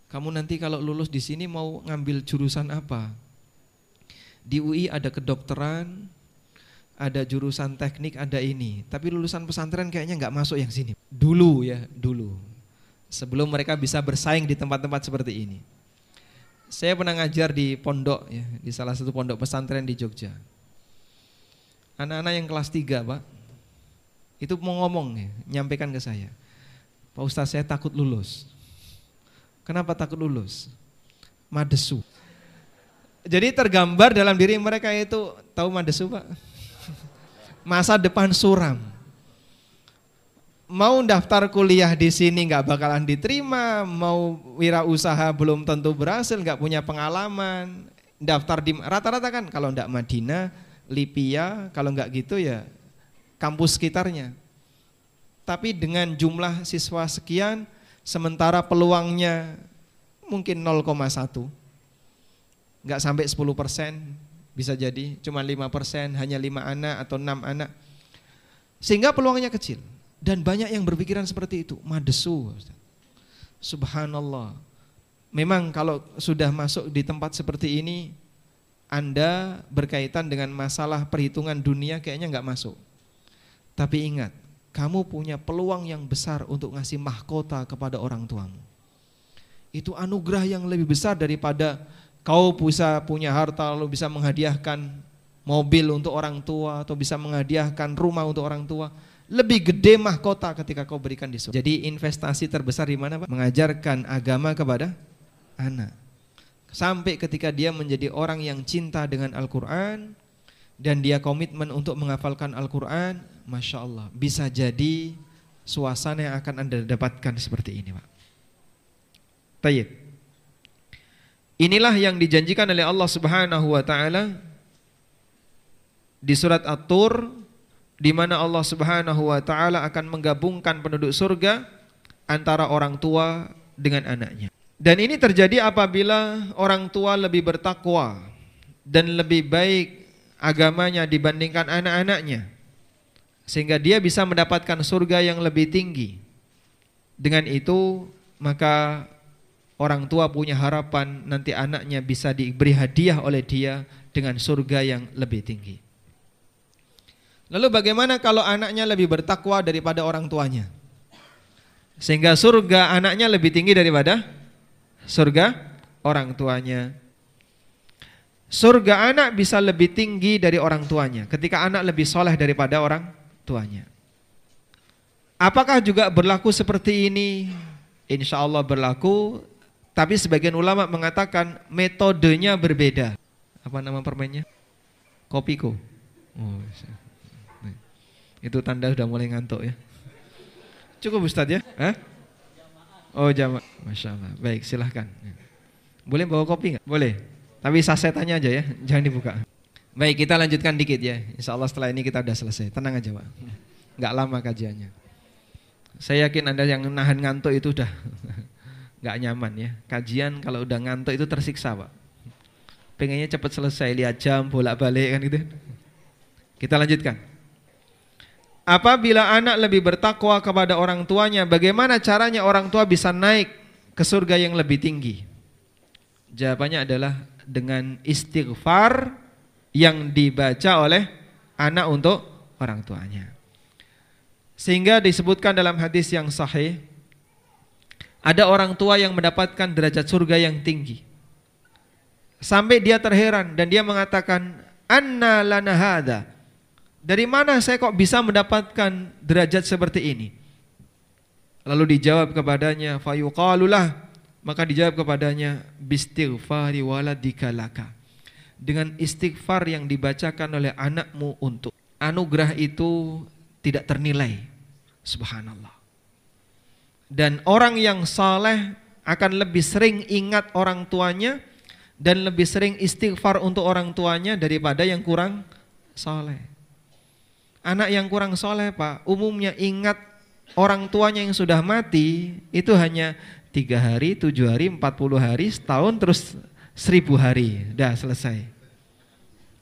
Kamu nanti kalau lulus di sini mau ngambil jurusan apa? Di UI ada kedokteran, ada jurusan teknik, ada ini. Tapi lulusan pesantren kayaknya nggak masuk yang sini. Dulu ya, dulu. Sebelum mereka bisa bersaing di tempat-tempat seperti ini. Saya pernah ngajar di pondok ya, di salah satu pondok pesantren di Jogja. Anak-anak yang kelas 3, Pak. Itu mau ngomong ya, nyampaikan ke saya. Pak Ustaz saya takut lulus. Kenapa takut lulus? Madesu. Jadi tergambar dalam diri mereka itu tahu madesu, Pak. Masa depan suram mau daftar kuliah di sini nggak bakalan diterima, mau wirausaha belum tentu berhasil, nggak punya pengalaman, daftar di rata-rata kan kalau nggak Madinah, Lipia, kalau nggak gitu ya kampus sekitarnya. Tapi dengan jumlah siswa sekian, sementara peluangnya mungkin 0,1, nggak sampai 10 persen, bisa jadi cuma 5 persen, hanya 5 anak atau 6 anak, sehingga peluangnya kecil. Dan banyak yang berpikiran seperti itu, madesu. Subhanallah. Memang kalau sudah masuk di tempat seperti ini, Anda berkaitan dengan masalah perhitungan dunia kayaknya nggak masuk. Tapi ingat, kamu punya peluang yang besar untuk ngasih mahkota kepada orang tuamu. Itu anugerah yang lebih besar daripada kau bisa punya harta lalu bisa menghadiahkan mobil untuk orang tua atau bisa menghadiahkan rumah untuk orang tua lebih gede mahkota ketika kau berikan di surga. Jadi investasi terbesar di mana Pak? Mengajarkan agama kepada anak. Sampai ketika dia menjadi orang yang cinta dengan Al-Quran dan dia komitmen untuk menghafalkan Al-Quran, Masya Allah, bisa jadi suasana yang akan Anda dapatkan seperti ini Pak. Tayyip. Inilah yang dijanjikan oleh Allah Subhanahu wa taala di surat At-Tur di mana Allah Subhanahu wa taala akan menggabungkan penduduk surga antara orang tua dengan anaknya. Dan ini terjadi apabila orang tua lebih bertakwa dan lebih baik agamanya dibandingkan anak-anaknya. Sehingga dia bisa mendapatkan surga yang lebih tinggi. Dengan itu maka orang tua punya harapan nanti anaknya bisa diberi hadiah oleh dia dengan surga yang lebih tinggi. Lalu bagaimana kalau anaknya lebih bertakwa daripada orang tuanya? Sehingga surga anaknya lebih tinggi daripada surga orang tuanya. Surga anak bisa lebih tinggi dari orang tuanya ketika anak lebih soleh daripada orang tuanya. Apakah juga berlaku seperti ini? Insya Allah berlaku, tapi sebagian ulama mengatakan metodenya berbeda. Apa nama permennya? Kopiko. Oh, itu tanda sudah mulai ngantuk ya. Cukup Ustadz ya? Hah? Oh jamaah, masya Allah. Baik silahkan. Boleh bawa kopi nggak? Boleh. Tapi sasetannya aja ya, jangan dibuka. Baik kita lanjutkan dikit ya. Insya Allah setelah ini kita udah selesai. Tenang aja pak. Nggak lama kajiannya. Saya yakin anda yang nahan ngantuk itu udah nggak nyaman ya. Kajian kalau udah ngantuk itu tersiksa pak. Pengennya cepat selesai lihat jam bolak balik kan gitu. Kita lanjutkan. Apabila anak lebih bertakwa kepada orang tuanya, bagaimana caranya orang tua bisa naik ke surga yang lebih tinggi? Jawabannya adalah dengan istighfar yang dibaca oleh anak untuk orang tuanya. Sehingga disebutkan dalam hadis yang sahih, ada orang tua yang mendapatkan derajat surga yang tinggi. Sampai dia terheran dan dia mengatakan, "Anna lana hadha?" Dari mana saya kok bisa mendapatkan derajat seperti ini? Lalu dijawab kepadanya, fayuqalulah, maka dijawab kepadanya, bistighfari waladika laka. Dengan istighfar yang dibacakan oleh anakmu untuk anugerah itu tidak ternilai. Subhanallah. Dan orang yang saleh akan lebih sering ingat orang tuanya dan lebih sering istighfar untuk orang tuanya daripada yang kurang saleh. Anak yang kurang soleh pak, umumnya ingat orang tuanya yang sudah mati itu hanya tiga hari, tujuh hari, empat puluh hari, setahun terus seribu hari, dah selesai.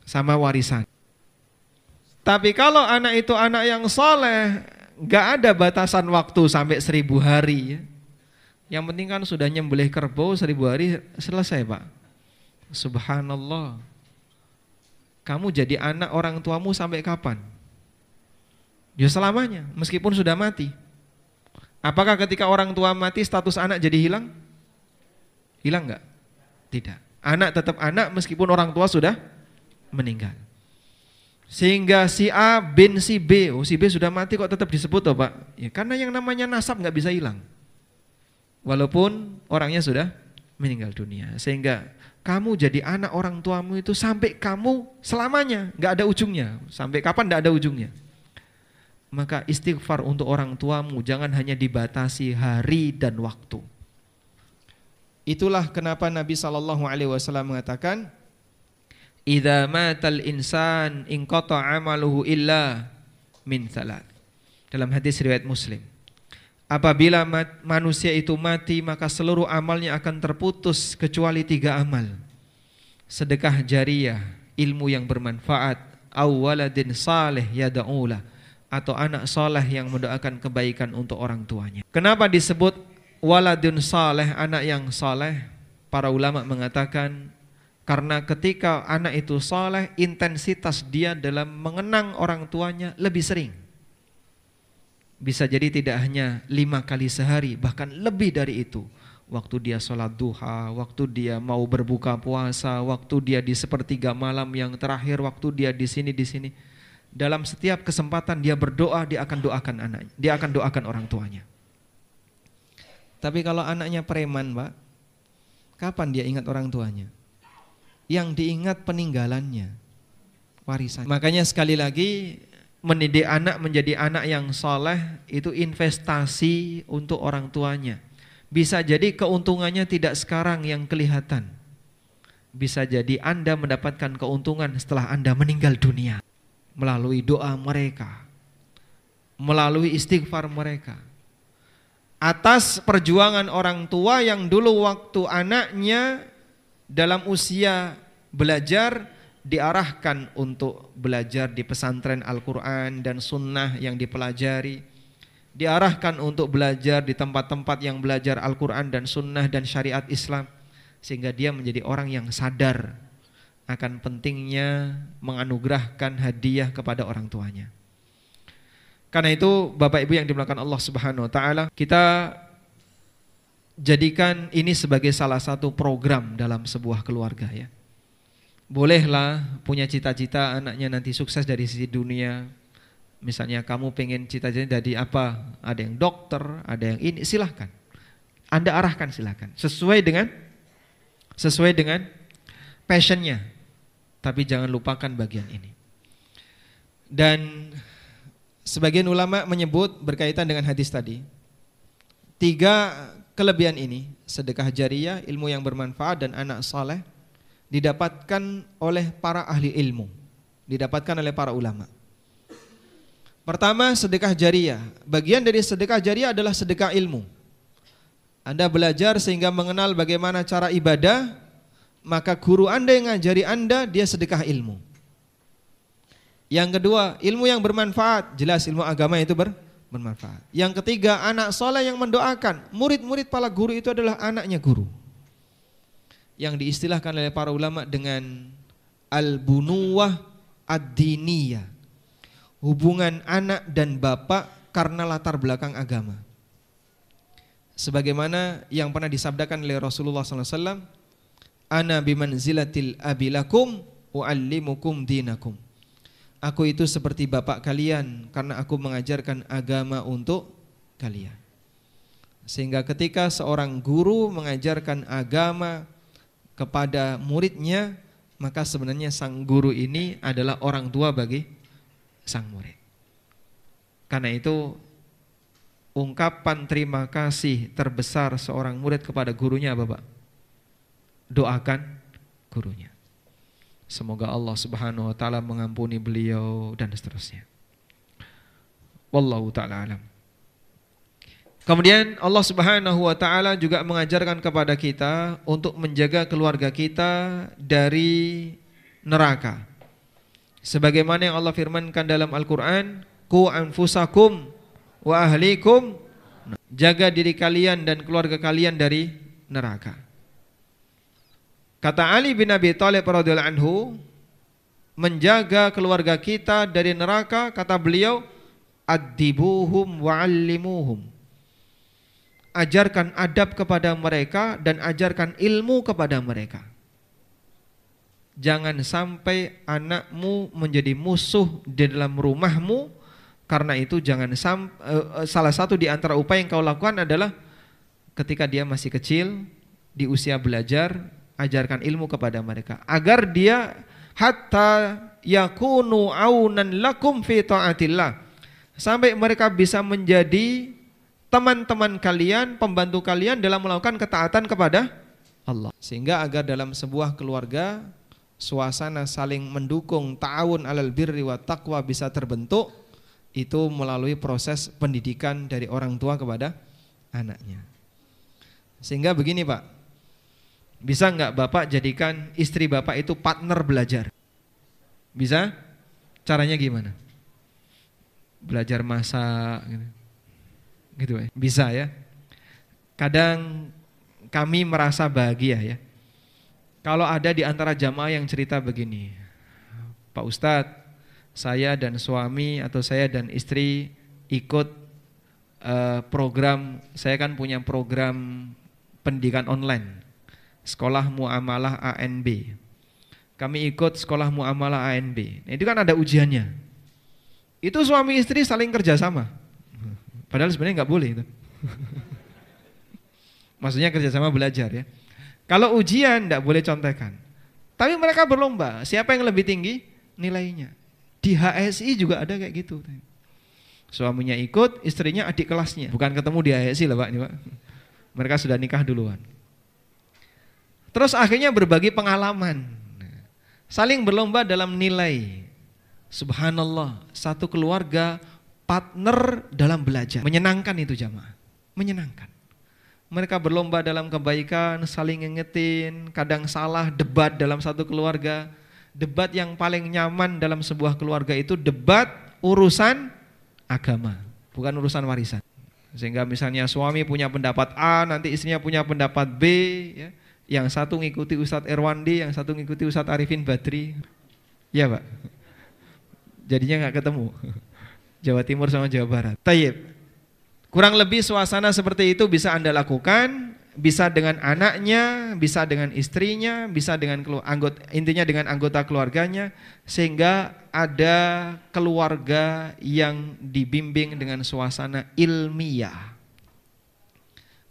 Sama warisan. Tapi kalau anak itu anak yang soleh, gak ada batasan waktu sampai seribu hari. Yang penting kan sudah nyembelih kerbau seribu hari selesai pak. Subhanallah. Kamu jadi anak orang tuamu sampai kapan? Ya selamanya, meskipun sudah mati. Apakah ketika orang tua mati status anak jadi hilang? Hilang enggak? Tidak. Anak tetap anak meskipun orang tua sudah meninggal. Sehingga si A bin si B, oh si B sudah mati kok tetap disebut toh Pak? Ya karena yang namanya nasab nggak bisa hilang. Walaupun orangnya sudah meninggal dunia. Sehingga kamu jadi anak orang tuamu itu sampai kamu selamanya, nggak ada ujungnya. Sampai kapan nggak ada ujungnya maka istighfar untuk orang tuamu jangan hanya dibatasi hari dan waktu. Itulah kenapa Nabi sallallahu alaihi wasallam mengatakan Idza matal insan in amaluhu illa min salat. Dalam hadis riwayat Muslim. Apabila manusia itu mati maka seluruh amalnya akan terputus kecuali tiga amal. Sedekah jariah, ilmu yang bermanfaat, awaladin saleh yada'ulah atau anak soleh yang mendoakan kebaikan untuk orang tuanya. Kenapa disebut waladun soleh, anak yang soleh? Para ulama mengatakan karena ketika anak itu soleh, intensitas dia dalam mengenang orang tuanya lebih sering. Bisa jadi tidak hanya lima kali sehari, bahkan lebih dari itu. Waktu dia sholat duha, waktu dia mau berbuka puasa, waktu dia di sepertiga malam yang terakhir, waktu dia di sini di sini dalam setiap kesempatan dia berdoa, dia akan doakan anaknya, dia akan doakan orang tuanya. Tapi kalau anaknya preman, Pak, kapan dia ingat orang tuanya? Yang diingat peninggalannya, warisan. Makanya sekali lagi mendidik anak menjadi anak yang soleh itu investasi untuk orang tuanya. Bisa jadi keuntungannya tidak sekarang yang kelihatan. Bisa jadi Anda mendapatkan keuntungan setelah Anda meninggal dunia melalui doa mereka, melalui istighfar mereka. atas perjuangan orang tua yang dulu waktu anaknya dalam usia belajar diarahkan untuk belajar di pesantren Al-Quran dan sunnah yang dipelajari diarahkan untuk belajar di tempat-tempat yang belajar Al-Quran dan sunnah dan syariat Islam sehingga dia menjadi orang yang sadar akan pentingnya menganugerahkan hadiah kepada orang tuanya karena itu Bapak Ibu yang dimulakan Allah Subhanahu wa taala, kita jadikan ini sebagai salah satu program dalam sebuah keluarga ya. Bolehlah punya cita-cita anaknya nanti sukses dari sisi dunia. Misalnya kamu pengen cita-cita jadi apa? Ada yang dokter, ada yang ini, silahkan. Anda arahkan silahkan. Sesuai dengan sesuai dengan passionnya. Tapi jangan lupakan bagian ini. Dan sebagian ulama menyebut berkaitan dengan hadis tadi. Tiga kelebihan ini, sedekah jariah, ilmu yang bermanfaat dan anak saleh didapatkan oleh para ahli ilmu, didapatkan oleh para ulama. Pertama, sedekah jariah. Bagian dari sedekah jariah adalah sedekah ilmu. Anda belajar sehingga mengenal bagaimana cara ibadah, maka guru Anda yang ngajari Anda, dia sedekah ilmu. Yang kedua, ilmu yang bermanfaat. Jelas ilmu agama itu ber, bermanfaat. Yang ketiga, anak soleh yang mendoakan. Murid-murid para guru itu adalah anaknya guru yang diistilahkan oleh para ulama dengan al-bunuwah ad-diniyah. Hubungan anak dan bapak karena latar belakang agama. Sebagaimana yang pernah disabdakan oleh Rasulullah SAW, Ana bimanzilatil abilakum u'allimukum dinakum. Aku itu seperti bapak kalian karena aku mengajarkan agama untuk kalian. Sehingga ketika seorang guru mengajarkan agama kepada muridnya, maka sebenarnya sang guru ini adalah orang tua bagi sang murid. Karena itu ungkapan terima kasih terbesar seorang murid kepada gurunya apa Pak? Doakan gurunya. Semoga Allah Subhanahu wa taala mengampuni beliau dan seterusnya. Wallahu taala alam. Kemudian Allah Subhanahu wa taala juga mengajarkan kepada kita untuk menjaga keluarga kita dari neraka. Sebagaimana yang Allah firmankan dalam Al-Qur'an, "Qu anfusakum wa ahlikum" Jaga diri kalian dan keluarga kalian dari neraka. Kata Ali bin Abi Thalib radhiyallahu anhu, menjaga keluarga kita dari neraka, kata beliau, adibuhum wa'allimuhum ajarkan adab kepada mereka dan ajarkan ilmu kepada mereka. Jangan sampai anakmu menjadi musuh di dalam rumahmu karena itu jangan sam, uh, salah satu di antara upaya yang kau lakukan adalah ketika dia masih kecil di usia belajar ajarkan ilmu kepada mereka agar dia hatta yakunu aunan lakum fi taatillah sampai mereka bisa menjadi teman-teman kalian, pembantu kalian dalam melakukan ketaatan kepada Allah. Sehingga agar dalam sebuah keluarga suasana saling mendukung ta'awun alal birri wa taqwa bisa terbentuk itu melalui proses pendidikan dari orang tua kepada anaknya. Sehingga begini Pak, bisa nggak Bapak jadikan istri Bapak itu partner belajar? Bisa? Caranya gimana? Belajar masak gitu ya. Bisa ya. Kadang kami merasa bahagia ya. Kalau ada di antara jamaah yang cerita begini, Pak Ustadz, saya dan suami atau saya dan istri ikut uh, program, saya kan punya program pendidikan online, sekolah muamalah ANB. Kami ikut sekolah muamalah ANB. Nah, itu kan ada ujiannya. Itu suami istri saling kerjasama. Padahal sebenarnya nggak boleh itu. Maksudnya kerjasama belajar ya. Kalau ujian tidak boleh contekan. Tapi mereka berlomba, siapa yang lebih tinggi nilainya. Di HSI juga ada kayak gitu. Suaminya ikut, istrinya adik kelasnya. Bukan ketemu di HSI lah Pak, ini Pak. Mereka sudah nikah duluan. Terus akhirnya berbagi pengalaman. Saling berlomba dalam nilai. Subhanallah, satu keluarga partner dalam belajar. Menyenangkan itu jamaah. menyenangkan. Mereka berlomba dalam kebaikan, saling ngingetin, kadang salah, debat dalam satu keluarga. Debat yang paling nyaman dalam sebuah keluarga itu debat urusan agama, bukan urusan warisan. Sehingga misalnya suami punya pendapat A, nanti istrinya punya pendapat B, ya. Yang satu ngikuti Ustadz Erwandi, yang satu ngikuti Ustadz Arifin Badri. Ya Pak. Jadinya nggak ketemu. Jawa Timur sama Jawa Barat. Tayyib. Kurang lebih suasana seperti itu bisa Anda lakukan, bisa dengan anaknya, bisa dengan istrinya, bisa dengan anggota intinya dengan anggota keluarganya sehingga ada keluarga yang dibimbing dengan suasana ilmiah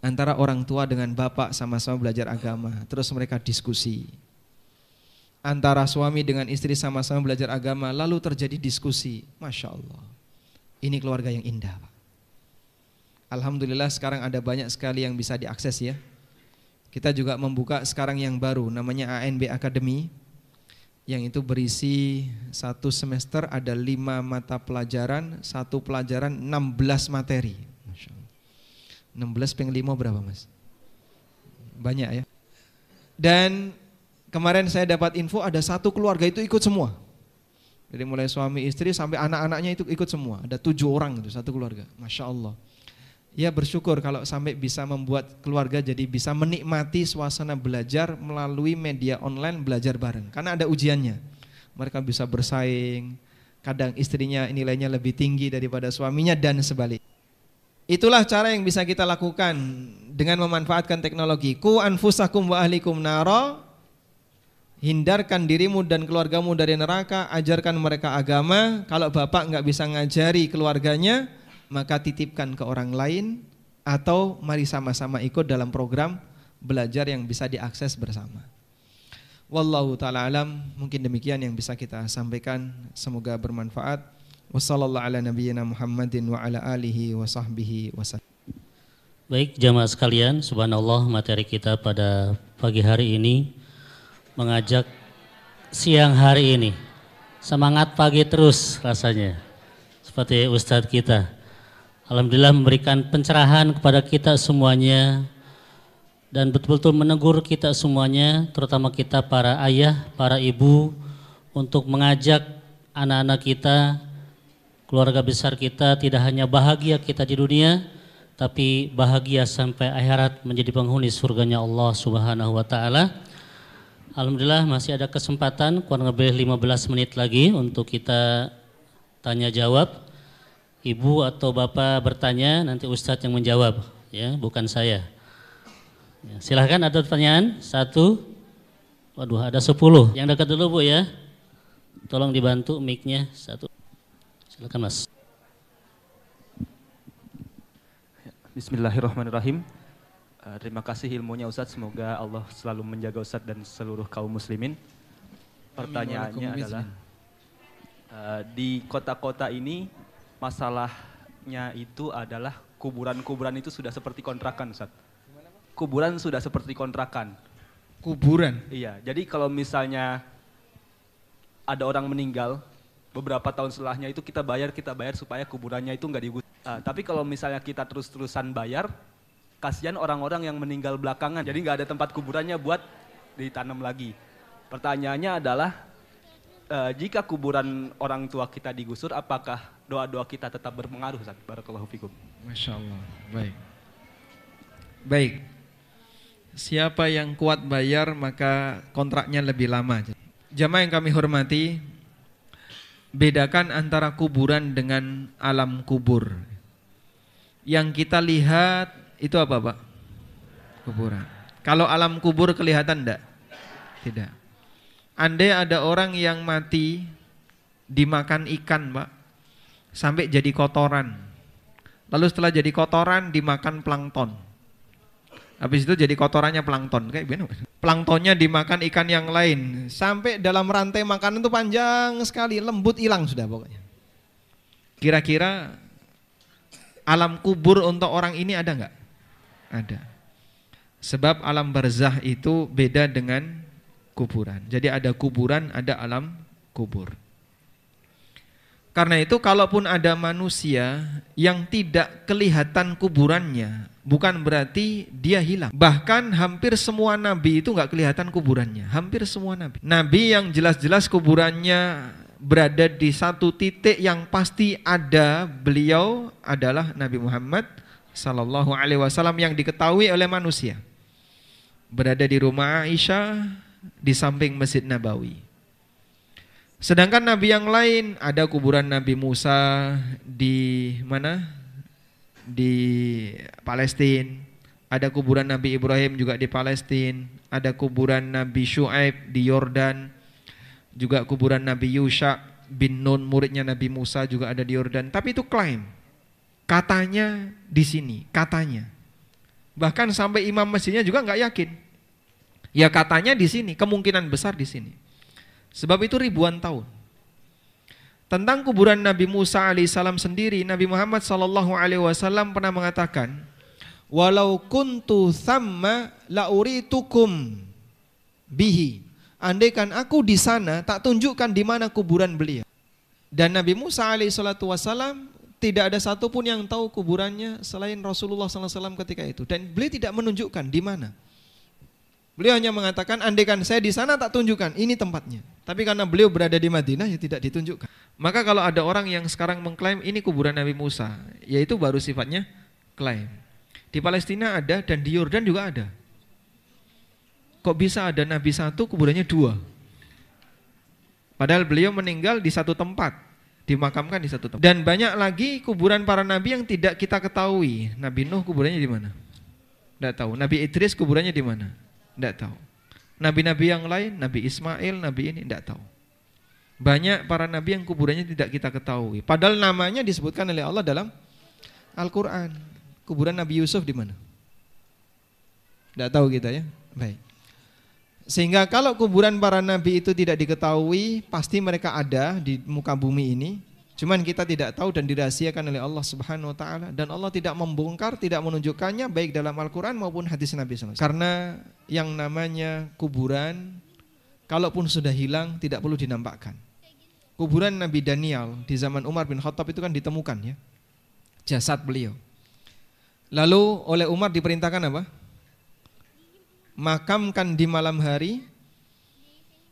antara orang tua dengan bapak sama-sama belajar agama, terus mereka diskusi. Antara suami dengan istri sama-sama belajar agama, lalu terjadi diskusi. Masya Allah, ini keluarga yang indah. Pak. Alhamdulillah sekarang ada banyak sekali yang bisa diakses ya. Kita juga membuka sekarang yang baru, namanya ANB Academy, yang itu berisi satu semester ada lima mata pelajaran, satu pelajaran 16 materi. 16 peng 5 berapa mas? Banyak ya. Dan kemarin saya dapat info ada satu keluarga itu ikut semua. Jadi mulai suami istri sampai anak-anaknya itu ikut semua. Ada tujuh orang itu satu keluarga. Masya Allah. Ya bersyukur kalau sampai bisa membuat keluarga jadi bisa menikmati suasana belajar melalui media online belajar bareng. Karena ada ujiannya. Mereka bisa bersaing. Kadang istrinya nilainya lebih tinggi daripada suaminya dan sebaliknya. Itulah cara yang bisa kita lakukan dengan memanfaatkan teknologi. Ku anfusakum wa ahlikum naro. Hindarkan dirimu dan keluargamu dari neraka, ajarkan mereka agama. Kalau bapak nggak bisa ngajari keluarganya, maka titipkan ke orang lain atau mari sama-sama ikut dalam program belajar yang bisa diakses bersama. Wallahu taala alam, mungkin demikian yang bisa kita sampaikan. Semoga bermanfaat. Wassallallahu ala nabiyyina. Baik jamaah sekalian, subhanallah materi kita pada pagi hari ini mengajak siang hari ini. Semangat pagi terus rasanya. Seperti Ustadz kita. Alhamdulillah memberikan pencerahan kepada kita semuanya dan betul-betul menegur kita semuanya, terutama kita para ayah, para ibu untuk mengajak anak-anak kita keluarga besar kita tidak hanya bahagia kita di dunia, tapi bahagia sampai akhirat menjadi penghuni surganya Allah Subhanahu wa taala. Alhamdulillah masih ada kesempatan kurang lebih 15 menit lagi untuk kita tanya jawab. Ibu atau Bapak bertanya, nanti Ustadz yang menjawab, ya, bukan saya. Ya, silahkan ada pertanyaan? Satu, waduh ada sepuluh. Yang dekat dulu Bu ya. Tolong dibantu mic-nya satu. Silakan Mas. Bismillahirrahmanirrahim. Uh, terima kasih ilmunya Ustadz. Semoga Allah selalu menjaga Ustadz dan seluruh kaum muslimin. Pertanyaannya adalah uh, di kota-kota ini masalahnya itu adalah kuburan-kuburan itu sudah seperti kontrakan Ustadz. Kuburan sudah seperti kontrakan. Kuburan? Iya. Jadi kalau misalnya ada orang meninggal, beberapa tahun setelahnya itu kita bayar kita bayar supaya kuburannya itu nggak digus. Uh, tapi kalau misalnya kita terus-terusan bayar, kasihan orang-orang yang meninggal belakangan. Jadi nggak ada tempat kuburannya buat ditanam lagi. Pertanyaannya adalah uh, jika kuburan orang tua kita digusur, apakah doa-doa kita tetap berpengaruh? Ustaz? Barakallahu fikum. Masya Allah. Baik. Baik. Siapa yang kuat bayar maka kontraknya lebih lama. Jamaah yang kami hormati, bedakan antara kuburan dengan alam kubur. Yang kita lihat itu apa, Pak? Kuburan. Kalau alam kubur kelihatan enggak? Tidak. Andai ada orang yang mati dimakan ikan, Pak, sampai jadi kotoran. Lalu setelah jadi kotoran dimakan plankton. Habis itu jadi kotorannya plankton kayak gimana? Planktonnya dimakan ikan yang lain sampai dalam rantai makanan itu panjang sekali, lembut hilang sudah pokoknya. Kira-kira alam kubur untuk orang ini ada nggak? Ada. Sebab alam barzah itu beda dengan kuburan. Jadi ada kuburan, ada alam kubur. Karena itu kalaupun ada manusia yang tidak kelihatan kuburannya, bukan berarti dia hilang. Bahkan hampir semua nabi itu nggak kelihatan kuburannya. Hampir semua nabi. Nabi yang jelas-jelas kuburannya berada di satu titik yang pasti ada beliau adalah Nabi Muhammad Sallallahu Alaihi Wasallam yang diketahui oleh manusia. Berada di rumah Aisyah di samping Masjid Nabawi. Sedangkan nabi yang lain ada kuburan Nabi Musa di mana? Di Palestina. Ada kuburan Nabi Ibrahim juga di Palestina. Ada kuburan Nabi Shu'aib di Yordan. Juga kuburan Nabi Yusha bin Nun muridnya Nabi Musa juga ada di Yordan. Tapi itu klaim. Katanya di sini, katanya. Bahkan sampai imam masjidnya juga nggak yakin. Ya katanya di sini, kemungkinan besar di sini. Sebab itu ribuan tahun. Tentang kuburan Nabi Musa alaihissalam sendiri, Nabi Muhammad sallallahu alaihi wasallam pernah mengatakan, "Walau kuntu thamma la uritukum bihi." Andaikan aku di sana, tak tunjukkan di mana kuburan beliau. Dan Nabi Musa alaihissalatu wasallam tidak ada satupun yang tahu kuburannya selain Rasulullah SAW ketika itu. Dan beliau tidak menunjukkan di mana. Beliau hanya mengatakan, andaikan saya di sana tak tunjukkan, ini tempatnya. Tapi karena beliau berada di Madinah, ya tidak ditunjukkan. Maka kalau ada orang yang sekarang mengklaim ini kuburan Nabi Musa, yaitu baru sifatnya klaim. Di Palestina ada dan di Yordan juga ada. Kok bisa ada Nabi satu, kuburannya dua? Padahal beliau meninggal di satu tempat, dimakamkan di satu tempat. Dan banyak lagi kuburan para nabi yang tidak kita ketahui. Nabi Nuh kuburannya di mana? Tidak tahu. Nabi Idris kuburannya di mana? Tidak tahu. Nabi-nabi yang lain, Nabi Ismail, Nabi ini tidak tahu. Banyak para nabi yang kuburannya tidak kita ketahui. Padahal namanya disebutkan oleh Allah dalam Al-Quran. Kuburan Nabi Yusuf di mana? Tidak tahu kita ya. Baik. Sehingga kalau kuburan para nabi itu tidak diketahui, pasti mereka ada di muka bumi ini. Cuman kita tidak tahu dan dirahasiakan oleh Allah Subhanahu wa taala dan Allah tidak membongkar, tidak menunjukkannya baik dalam Al-Qur'an maupun hadis Nabi SAW. Karena yang namanya kuburan kalaupun sudah hilang tidak perlu dinampakkan. Kuburan Nabi Daniel di zaman Umar bin Khattab itu kan ditemukan ya. Jasad beliau. Lalu oleh Umar diperintahkan apa? Makamkan di malam hari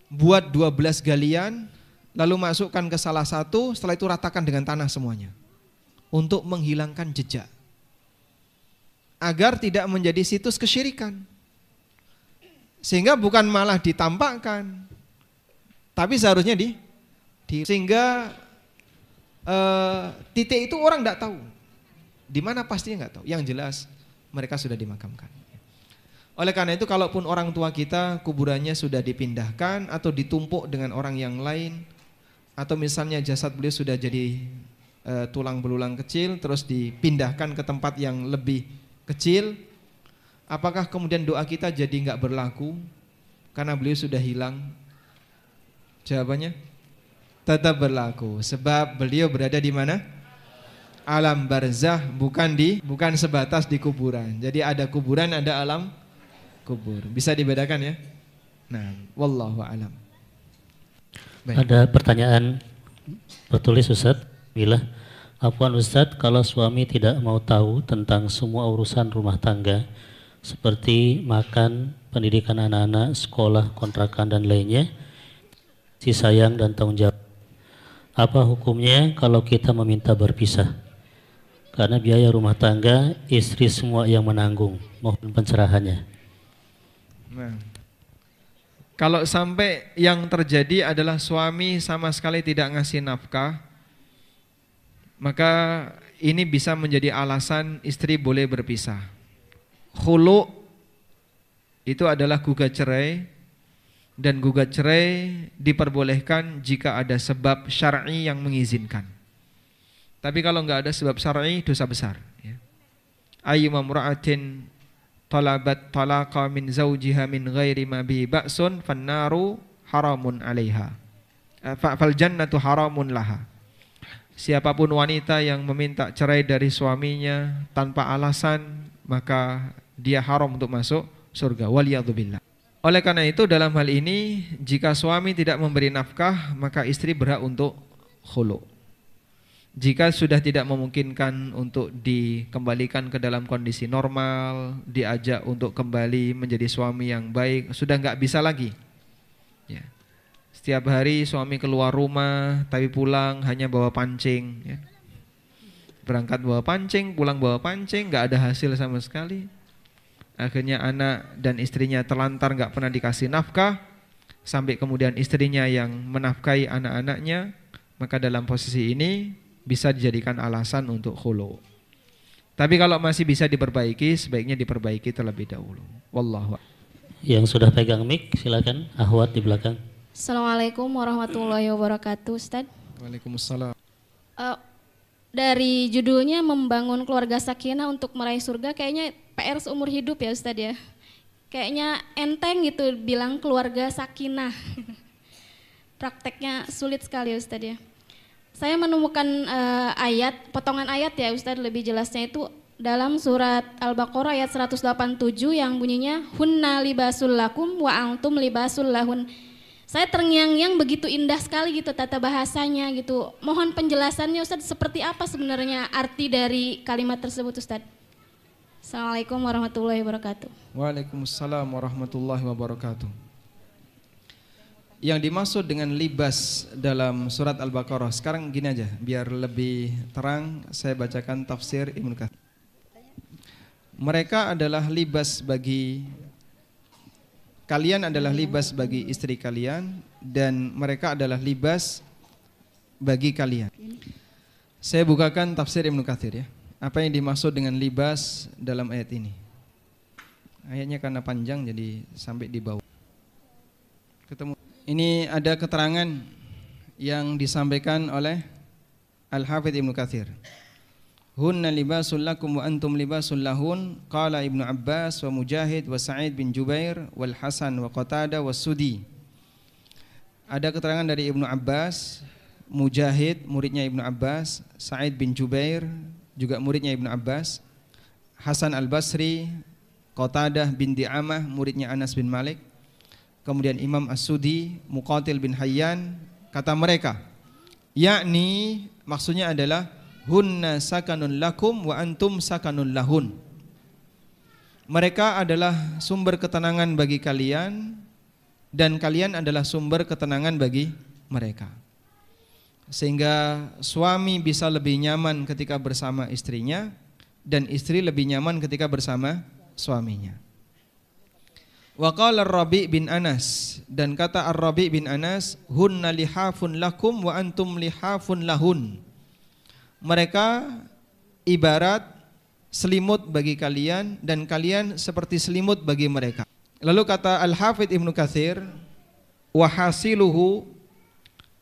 buat 12 galian lalu masukkan ke salah satu, setelah itu ratakan dengan tanah semuanya untuk menghilangkan jejak. Agar tidak menjadi situs kesyirikan. Sehingga bukan malah ditampakkan, tapi seharusnya di, di sehingga uh, titik itu orang tidak tahu. Di mana pastinya nggak tahu. Yang jelas mereka sudah dimakamkan. Oleh karena itu kalaupun orang tua kita kuburannya sudah dipindahkan atau ditumpuk dengan orang yang lain, atau misalnya jasad beliau sudah jadi e, tulang belulang kecil terus dipindahkan ke tempat yang lebih kecil apakah kemudian doa kita jadi nggak berlaku karena beliau sudah hilang? Jawabannya tetap berlaku. Sebab beliau berada di mana? Alam barzah bukan di bukan sebatas di kuburan. Jadi ada kuburan ada alam kubur. Bisa dibedakan ya? Nah wallahu alam Baik. Ada pertanyaan bertulis Ustaz. Bila Afwan Ustaz, kalau suami tidak mau tahu tentang semua urusan rumah tangga seperti makan, pendidikan anak-anak, sekolah, kontrakan dan lainnya, si sayang dan tanggung jawab. Apa hukumnya kalau kita meminta berpisah? Karena biaya rumah tangga istri semua yang menanggung, mohon pencerahannya. Nah. Kalau sampai yang terjadi adalah suami sama sekali tidak ngasih nafkah, maka ini bisa menjadi alasan istri boleh berpisah. Khulu itu adalah gugat cerai dan gugat cerai diperbolehkan jika ada sebab syar'i yang mengizinkan. Tapi kalau nggak ada sebab syar'i dosa besar. Ya. Talabat talaqa min zawjiha min ghairi ma bi ba'sun fannaru haramun 'alaiha fal jannatu haramun laha siapa pun wanita yang meminta cerai dari suaminya tanpa alasan maka dia haram untuk masuk surga. Waliyadzubillah. Oleh karena itu dalam hal ini jika suami tidak memberi nafkah maka istri berhak untuk khulu Jika sudah tidak memungkinkan untuk dikembalikan ke dalam kondisi normal, diajak untuk kembali menjadi suami yang baik, sudah nggak bisa lagi. Ya. Setiap hari suami keluar rumah, tapi pulang hanya bawa pancing. Ya. Berangkat bawa pancing, pulang bawa pancing, nggak ada hasil sama sekali. Akhirnya anak dan istrinya terlantar nggak pernah dikasih nafkah, sampai kemudian istrinya yang menafkahi anak-anaknya, maka dalam posisi ini bisa dijadikan alasan untuk khulu. Tapi kalau masih bisa diperbaiki, sebaiknya diperbaiki terlebih dahulu. Wallahu Yang sudah pegang mic, silakan. Ahwat di belakang. Assalamualaikum warahmatullahi wabarakatuh, Ustaz. Waalaikumsalam. Uh, dari judulnya membangun keluarga sakinah untuk meraih surga, kayaknya PR seumur hidup ya Ustaz ya. Kayaknya enteng gitu bilang keluarga sakinah. Prakteknya sulit sekali Ustaz ya. Saya menemukan uh, ayat, potongan ayat ya Ustadz lebih jelasnya itu dalam surat Al-Baqarah ayat 187 yang bunyinya hunna libasul lakum wa antum libasul lahun. Saya terngiang-ngiang begitu indah sekali gitu tata bahasanya gitu. Mohon penjelasannya Ustadz seperti apa sebenarnya arti dari kalimat tersebut Ustadz? Assalamualaikum warahmatullahi wabarakatuh. Waalaikumsalam warahmatullahi wabarakatuh. Yang dimaksud dengan libas dalam surat Al-Baqarah. Sekarang gini aja, biar lebih terang Saya bacakan tafsir Ibn Kathir Mereka adalah libas bagi Kalian adalah libas bagi istri kalian Dan mereka adalah libas bagi kalian. Saya bukakan tafsir Ibn Kathir ya. Apa yang dimaksud dengan libas dalam ayat ini? Ayatnya karena panjang jadi sampai di bawah ini ada keterangan yang disampaikan oleh Al-Hafidh Ibnu Katsir. Hunna libasul lakum wa antum libasul lahun qala Ibnu Abbas wa Mujahid wa Sa'id bin Jubair wal Hasan wa Qatada wa Sudi. Ada keterangan dari Ibnu Abbas, Mujahid muridnya Ibnu Abbas, Sa'id bin Jubair juga muridnya Ibnu Abbas, Hasan Al-Basri, Qatadah bin Di'amah muridnya Anas bin Malik, kemudian Imam As-Sudi, Muqatil bin Hayyan, kata mereka, yakni maksudnya adalah hunna sakanun lakum wa antum sakanun lahun. Mereka adalah sumber ketenangan bagi kalian dan kalian adalah sumber ketenangan bagi mereka. Sehingga suami bisa lebih nyaman ketika bersama istrinya dan istri lebih nyaman ketika bersama suaminya. Wa qala Ar-Rabi bin Anas dan kata Ar-Rabi bin Anas hunna lihafun lakum wa antum lihafun lahun. Mereka ibarat selimut bagi kalian dan kalian seperti selimut bagi mereka. Lalu kata Al-Hafidh Ibnu Katsir wa hasiluhu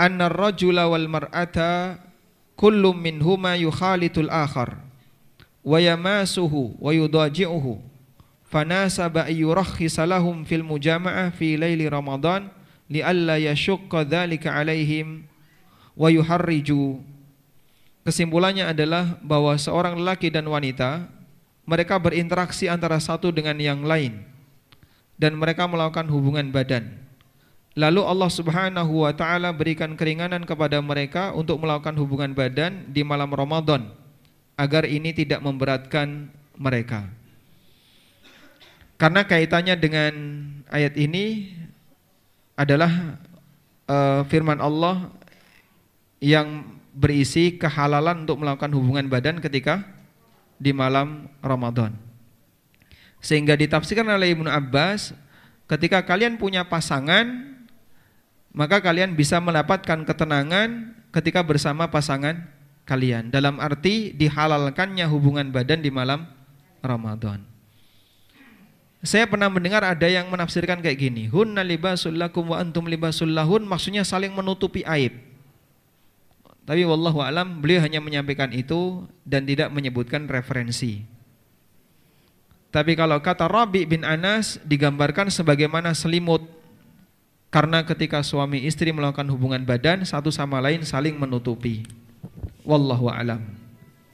anna ar-rajula wal mar'ata kullu minhuma yukhalitul akhar wa yamasuhu wa yudaji'uhu fanasaba ayyurakhisa lahum fil mujama'ah fi laili Ramadan lialla yashukka dzalika alaihim wa yuharriju Kesimpulannya adalah bahwa seorang lelaki dan wanita mereka berinteraksi antara satu dengan yang lain dan mereka melakukan hubungan badan. Lalu Allah Subhanahu wa taala berikan keringanan kepada mereka untuk melakukan hubungan badan di malam Ramadan agar ini tidak memberatkan mereka. Karena kaitannya dengan ayat ini adalah uh, firman Allah yang berisi kehalalan untuk melakukan hubungan badan ketika di malam Ramadan. Sehingga ditafsirkan oleh Ibnu Abbas, ketika kalian punya pasangan, maka kalian bisa mendapatkan ketenangan ketika bersama pasangan kalian. Dalam arti dihalalkannya hubungan badan di malam Ramadan. Saya pernah mendengar ada yang menafsirkan kayak gini, hunna libasul lakum wa antum libasul lahun maksudnya saling menutupi aib. Tapi wallahu alam beliau hanya menyampaikan itu dan tidak menyebutkan referensi. Tapi kalau kata Rabi bin Anas digambarkan sebagaimana selimut karena ketika suami istri melakukan hubungan badan satu sama lain saling menutupi. Wallahu alam.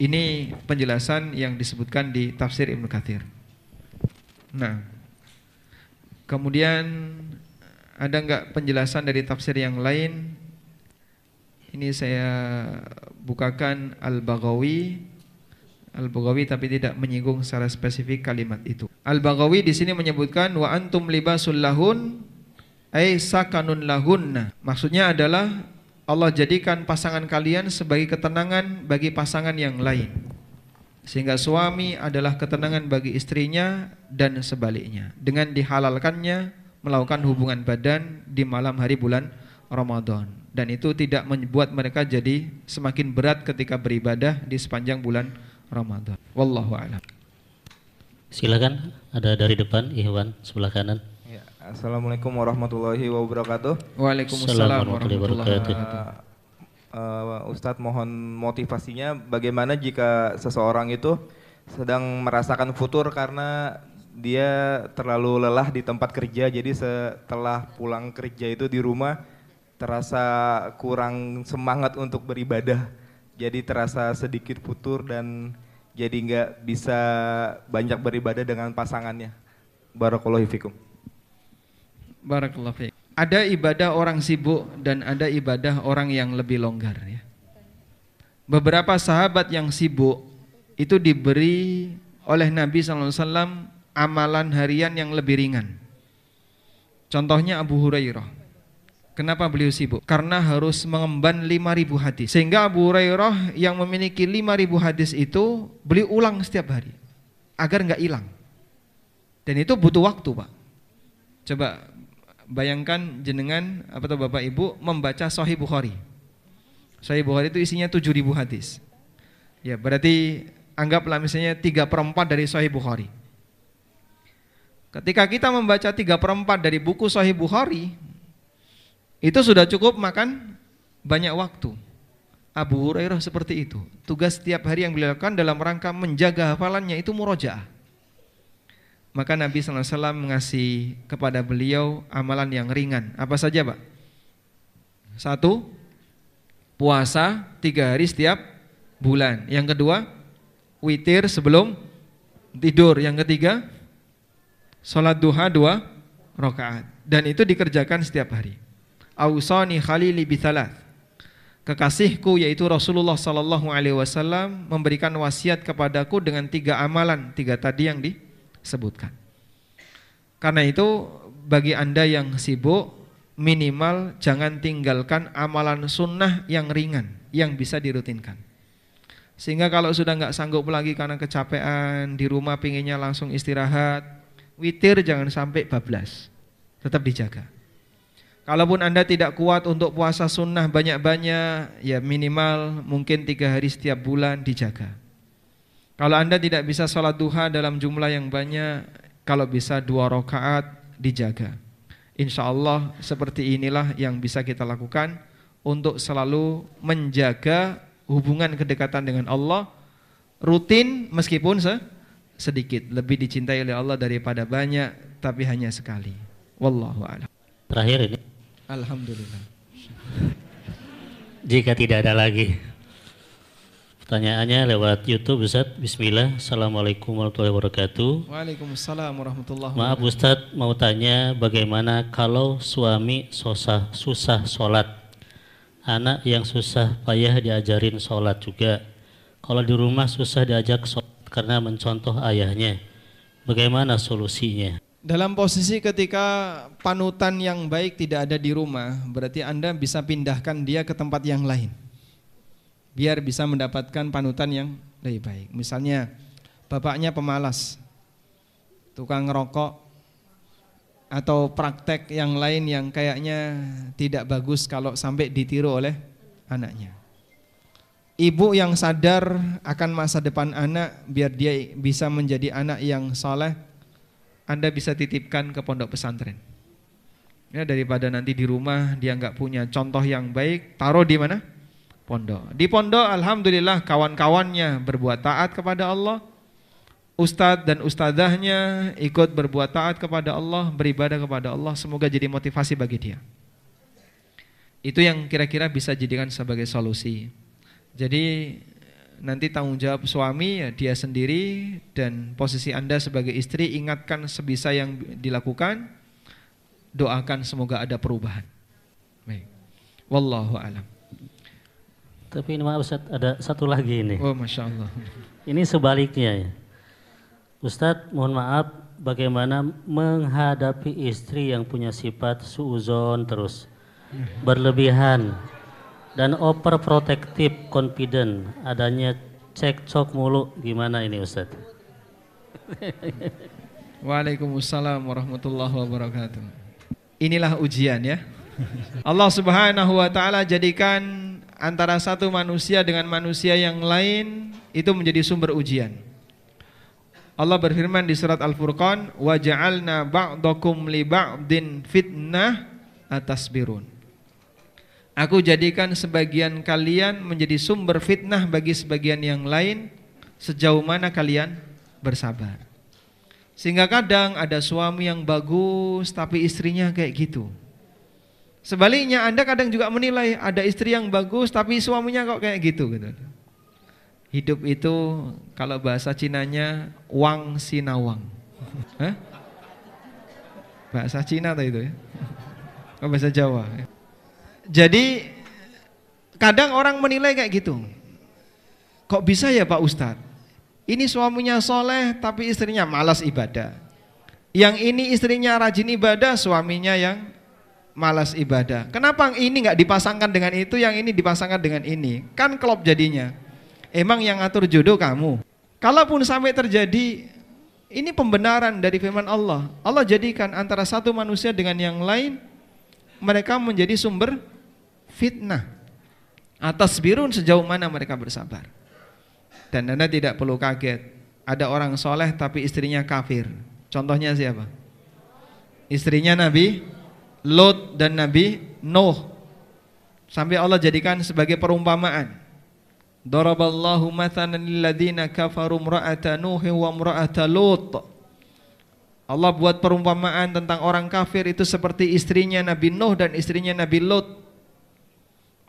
Ini penjelasan yang disebutkan di tafsir Ibnu Katsir. Nah, kemudian ada nggak penjelasan dari tafsir yang lain? Ini saya bukakan Al-Baghawi Al-Baghawi tapi tidak menyinggung secara spesifik kalimat itu. Al-Baghawi di sini menyebutkan wa antum libasul lahun ay sakanun lahunna. Maksudnya adalah Allah jadikan pasangan kalian sebagai ketenangan bagi pasangan yang lain. Sehingga suami adalah ketenangan bagi istrinya dan sebaliknya. Dengan dihalalkannya melakukan hubungan badan di malam hari bulan Ramadan. Dan itu tidak membuat mereka jadi semakin berat ketika beribadah di sepanjang bulan Ramadan. Wallahu a'lam. Silakan ada dari depan Ikhwan sebelah kanan. Ya, Assalamualaikum warahmatullahi wabarakatuh. Waalaikumsalam warahmatullahi wabarakatuh. Uh, Ustadz mohon motivasinya bagaimana jika seseorang itu sedang merasakan futur karena dia terlalu lelah di tempat kerja jadi setelah pulang kerja itu di rumah terasa kurang semangat untuk beribadah jadi terasa sedikit futur dan jadi nggak bisa banyak beribadah dengan pasangannya. Barakallahu fikum. Barakallahu fiik. Ada ibadah orang sibuk dan ada ibadah orang yang lebih longgar ya. Beberapa sahabat yang sibuk itu diberi oleh Nabi SAW amalan harian yang lebih ringan. Contohnya Abu Hurairah. Kenapa beliau sibuk? Karena harus mengemban 5000 hadis. Sehingga Abu Hurairah yang memiliki 5000 hadis itu beli ulang setiap hari agar nggak hilang. Dan itu butuh waktu, Pak. Coba bayangkan jenengan apa tuh Bapak Ibu membaca Sahih Bukhari. Sahih Bukhari itu isinya 7000 hadis. Ya, berarti anggaplah misalnya 3 per 4 dari Sahih Bukhari. Ketika kita membaca 3 per 4 dari buku Sahih Bukhari, itu sudah cukup makan banyak waktu. Abu Hurairah seperti itu. Tugas setiap hari yang beliau lakukan dalam rangka menjaga hafalannya itu murojaah. Maka Nabi SAW mengasih kepada beliau amalan yang ringan. Apa saja Pak? Satu, puasa tiga hari setiap bulan. Yang kedua, witir sebelum tidur. Yang ketiga, sholat duha dua rakaat. Dan itu dikerjakan setiap hari ausani khalili bithalat. Kekasihku yaitu Rasulullah sallallahu alaihi wasallam memberikan wasiat kepadaku dengan tiga amalan, tiga tadi yang disebutkan. Karena itu bagi Anda yang sibuk minimal jangan tinggalkan amalan sunnah yang ringan yang bisa dirutinkan. Sehingga kalau sudah nggak sanggup lagi karena kecapean di rumah pinginnya langsung istirahat, witir jangan sampai bablas, tetap dijaga. Kalaupun Anda tidak kuat untuk puasa sunnah banyak-banyak, ya minimal mungkin tiga hari setiap bulan dijaga. Kalau Anda tidak bisa sholat duha dalam jumlah yang banyak, kalau bisa dua rakaat dijaga. Insya Allah seperti inilah yang bisa kita lakukan untuk selalu menjaga hubungan kedekatan dengan Allah rutin meskipun se sedikit lebih dicintai oleh Allah daripada banyak tapi hanya sekali. Wallahu a'lam. Terakhir ini Alhamdulillah. Jika tidak ada lagi pertanyaannya lewat YouTube Ustaz. Bismillah. Assalamualaikum warahmatullahi wabarakatuh. Waalaikumsalam warahmatullahi Maaf wabarakatuh. Ustadz mau tanya bagaimana kalau suami susah susah sholat anak yang susah payah diajarin sholat juga kalau di rumah susah diajak sholat karena mencontoh ayahnya bagaimana solusinya Dalam posisi ketika panutan yang baik tidak ada di rumah, berarti Anda bisa pindahkan dia ke tempat yang lain. Biar bisa mendapatkan panutan yang lebih baik. Misalnya bapaknya pemalas, tukang ngerokok, atau praktek yang lain yang kayaknya tidak bagus kalau sampai ditiru oleh anaknya. Ibu yang sadar akan masa depan anak biar dia bisa menjadi anak yang soleh, anda bisa titipkan ke pondok pesantren. Ya daripada nanti di rumah dia nggak punya contoh yang baik, taruh di mana? Pondok. Di pondok alhamdulillah kawan-kawannya berbuat taat kepada Allah. Ustadz dan ustadzahnya ikut berbuat taat kepada Allah, beribadah kepada Allah, semoga jadi motivasi bagi dia. Itu yang kira-kira bisa jadikan sebagai solusi. Jadi nanti tanggung jawab suami ya dia sendiri dan posisi Anda sebagai istri ingatkan sebisa yang dilakukan doakan semoga ada perubahan. Baik. Wallahu alam. Tapi ini maaf Ustaz, ada satu lagi ini. Oh, masya Allah. Ini sebaliknya ya. Ustadz mohon maaf bagaimana menghadapi istri yang punya sifat suuzon terus berlebihan dan overprotective confident adanya cekcok mulu gimana ini Ustadz? Waalaikumsalam warahmatullahi wabarakatuh. Inilah ujian ya. Allah Subhanahu wa taala jadikan antara satu manusia dengan manusia yang lain itu menjadi sumber ujian. Allah berfirman di surat Al-Furqan, "Wa ja'alna ba'dakum li ba'din fitnah atasbirun." Aku jadikan sebagian kalian menjadi sumber fitnah bagi sebagian yang lain sejauh mana kalian bersabar. Sehingga kadang ada suami yang bagus tapi istrinya kayak gitu. Sebaliknya Anda kadang juga menilai ada istri yang bagus tapi suaminya kok kayak gitu gitu. Hidup itu kalau bahasa Cinanya wang sinawang. Bahasa Cina tuh itu ya. Oh, bahasa Jawa. Jadi kadang orang menilai kayak gitu. Kok bisa ya Pak Ustadz? Ini suaminya soleh tapi istrinya malas ibadah. Yang ini istrinya rajin ibadah, suaminya yang malas ibadah. Kenapa ini nggak dipasangkan dengan itu, yang ini dipasangkan dengan ini? Kan klop jadinya. Emang yang ngatur jodoh kamu. Kalaupun sampai terjadi, ini pembenaran dari firman Allah. Allah jadikan antara satu manusia dengan yang lain, mereka menjadi sumber fitnah. Atas birun sejauh mana mereka bersabar. Dan Anda tidak perlu kaget. Ada orang soleh tapi istrinya kafir. Contohnya siapa? Istrinya Nabi Lot dan Nabi Nuh. Sampai Allah jadikan sebagai perumpamaan. Daraballahu mathalan lilladzina kafaru imra'ata Nuh wa imra'ata Lut. Allah buat perumpamaan tentang orang kafir itu seperti istrinya Nabi Nuh dan istrinya Nabi Lot.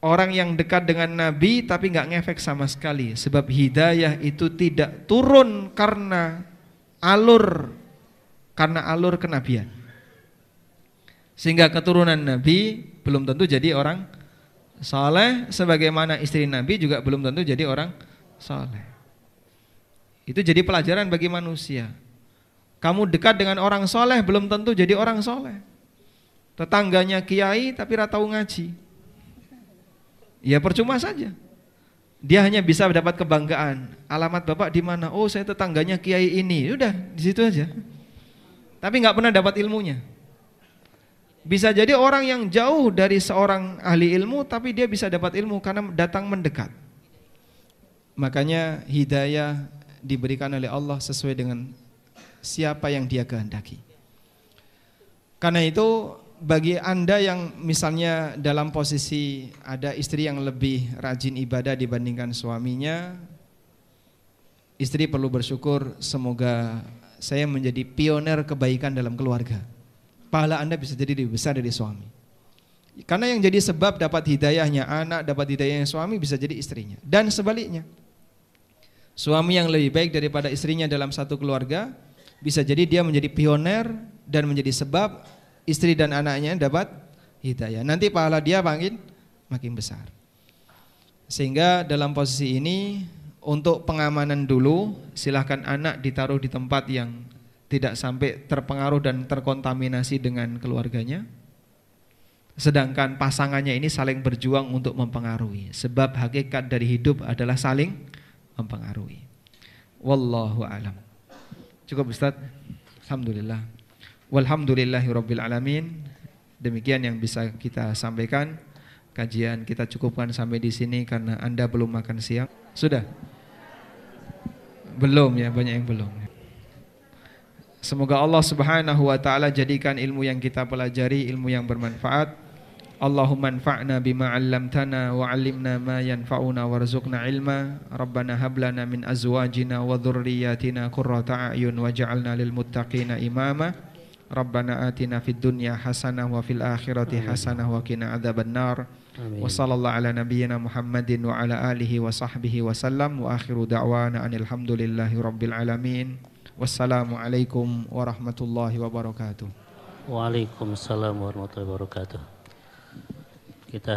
Orang yang dekat dengan Nabi tapi nggak ngefek sama sekali sebab hidayah itu tidak turun karena alur karena alur kenabian. Sehingga keturunan Nabi belum tentu jadi orang saleh sebagaimana istri Nabi juga belum tentu jadi orang saleh. Itu jadi pelajaran bagi manusia. Kamu dekat dengan orang soleh belum tentu jadi orang soleh. Tetangganya kiai tapi ratau ngaji ya percuma saja. Dia hanya bisa mendapat kebanggaan. Alamat bapak di mana? Oh saya tetangganya kiai ini. Udah di situ aja. Tapi nggak pernah dapat ilmunya. Bisa jadi orang yang jauh dari seorang ahli ilmu, tapi dia bisa dapat ilmu karena datang mendekat. Makanya hidayah diberikan oleh Allah sesuai dengan siapa yang dia kehendaki. Karena itu bagi Anda yang misalnya dalam posisi ada istri yang lebih rajin ibadah dibandingkan suaminya, istri perlu bersyukur semoga saya menjadi pioner kebaikan dalam keluarga. Pahala Anda bisa jadi lebih besar dari suami. Karena yang jadi sebab dapat hidayahnya anak, dapat hidayahnya suami bisa jadi istrinya. Dan sebaliknya. Suami yang lebih baik daripada istrinya dalam satu keluarga bisa jadi dia menjadi pioner dan menjadi sebab istri dan anaknya dapat hidayah. Nanti pahala dia makin makin besar. Sehingga dalam posisi ini untuk pengamanan dulu silahkan anak ditaruh di tempat yang tidak sampai terpengaruh dan terkontaminasi dengan keluarganya. Sedangkan pasangannya ini saling berjuang untuk mempengaruhi. Sebab hakikat dari hidup adalah saling mempengaruhi. Wallahu alam. Cukup Ustaz. Alhamdulillah. Walhamdulillahirabbil alamin. Demikian yang bisa kita sampaikan. Kajian kita cukupkan sampai di sini karena Anda belum makan siang. Sudah? Belum ya, banyak yang belum. Semoga Allah Subhanahu wa taala jadikan ilmu yang kita pelajari ilmu yang bermanfaat. Allahumma anfa'na bima 'allamtana wa 'allimna ma yanfa'una warzuqna ilma. Rabbana hab lana min azwajina wa dhurriyyatina qurrata a'yun waj'alna lil muttaqina imama. Rabbana atina fid dunya hasanah wa fil akhirati hasanah wa qina adzabannar. Wa sallallahu ala nabiyyina Muhammadin wa ala alihi wa sahbihi wa sallam wa akhiru da'wana anil hamdulillahi rabbil alamin. Wassalamu alaikum warahmatullahi wabarakatuh. Waalaikumsalam warahmatullahi wabarakatuh. Kita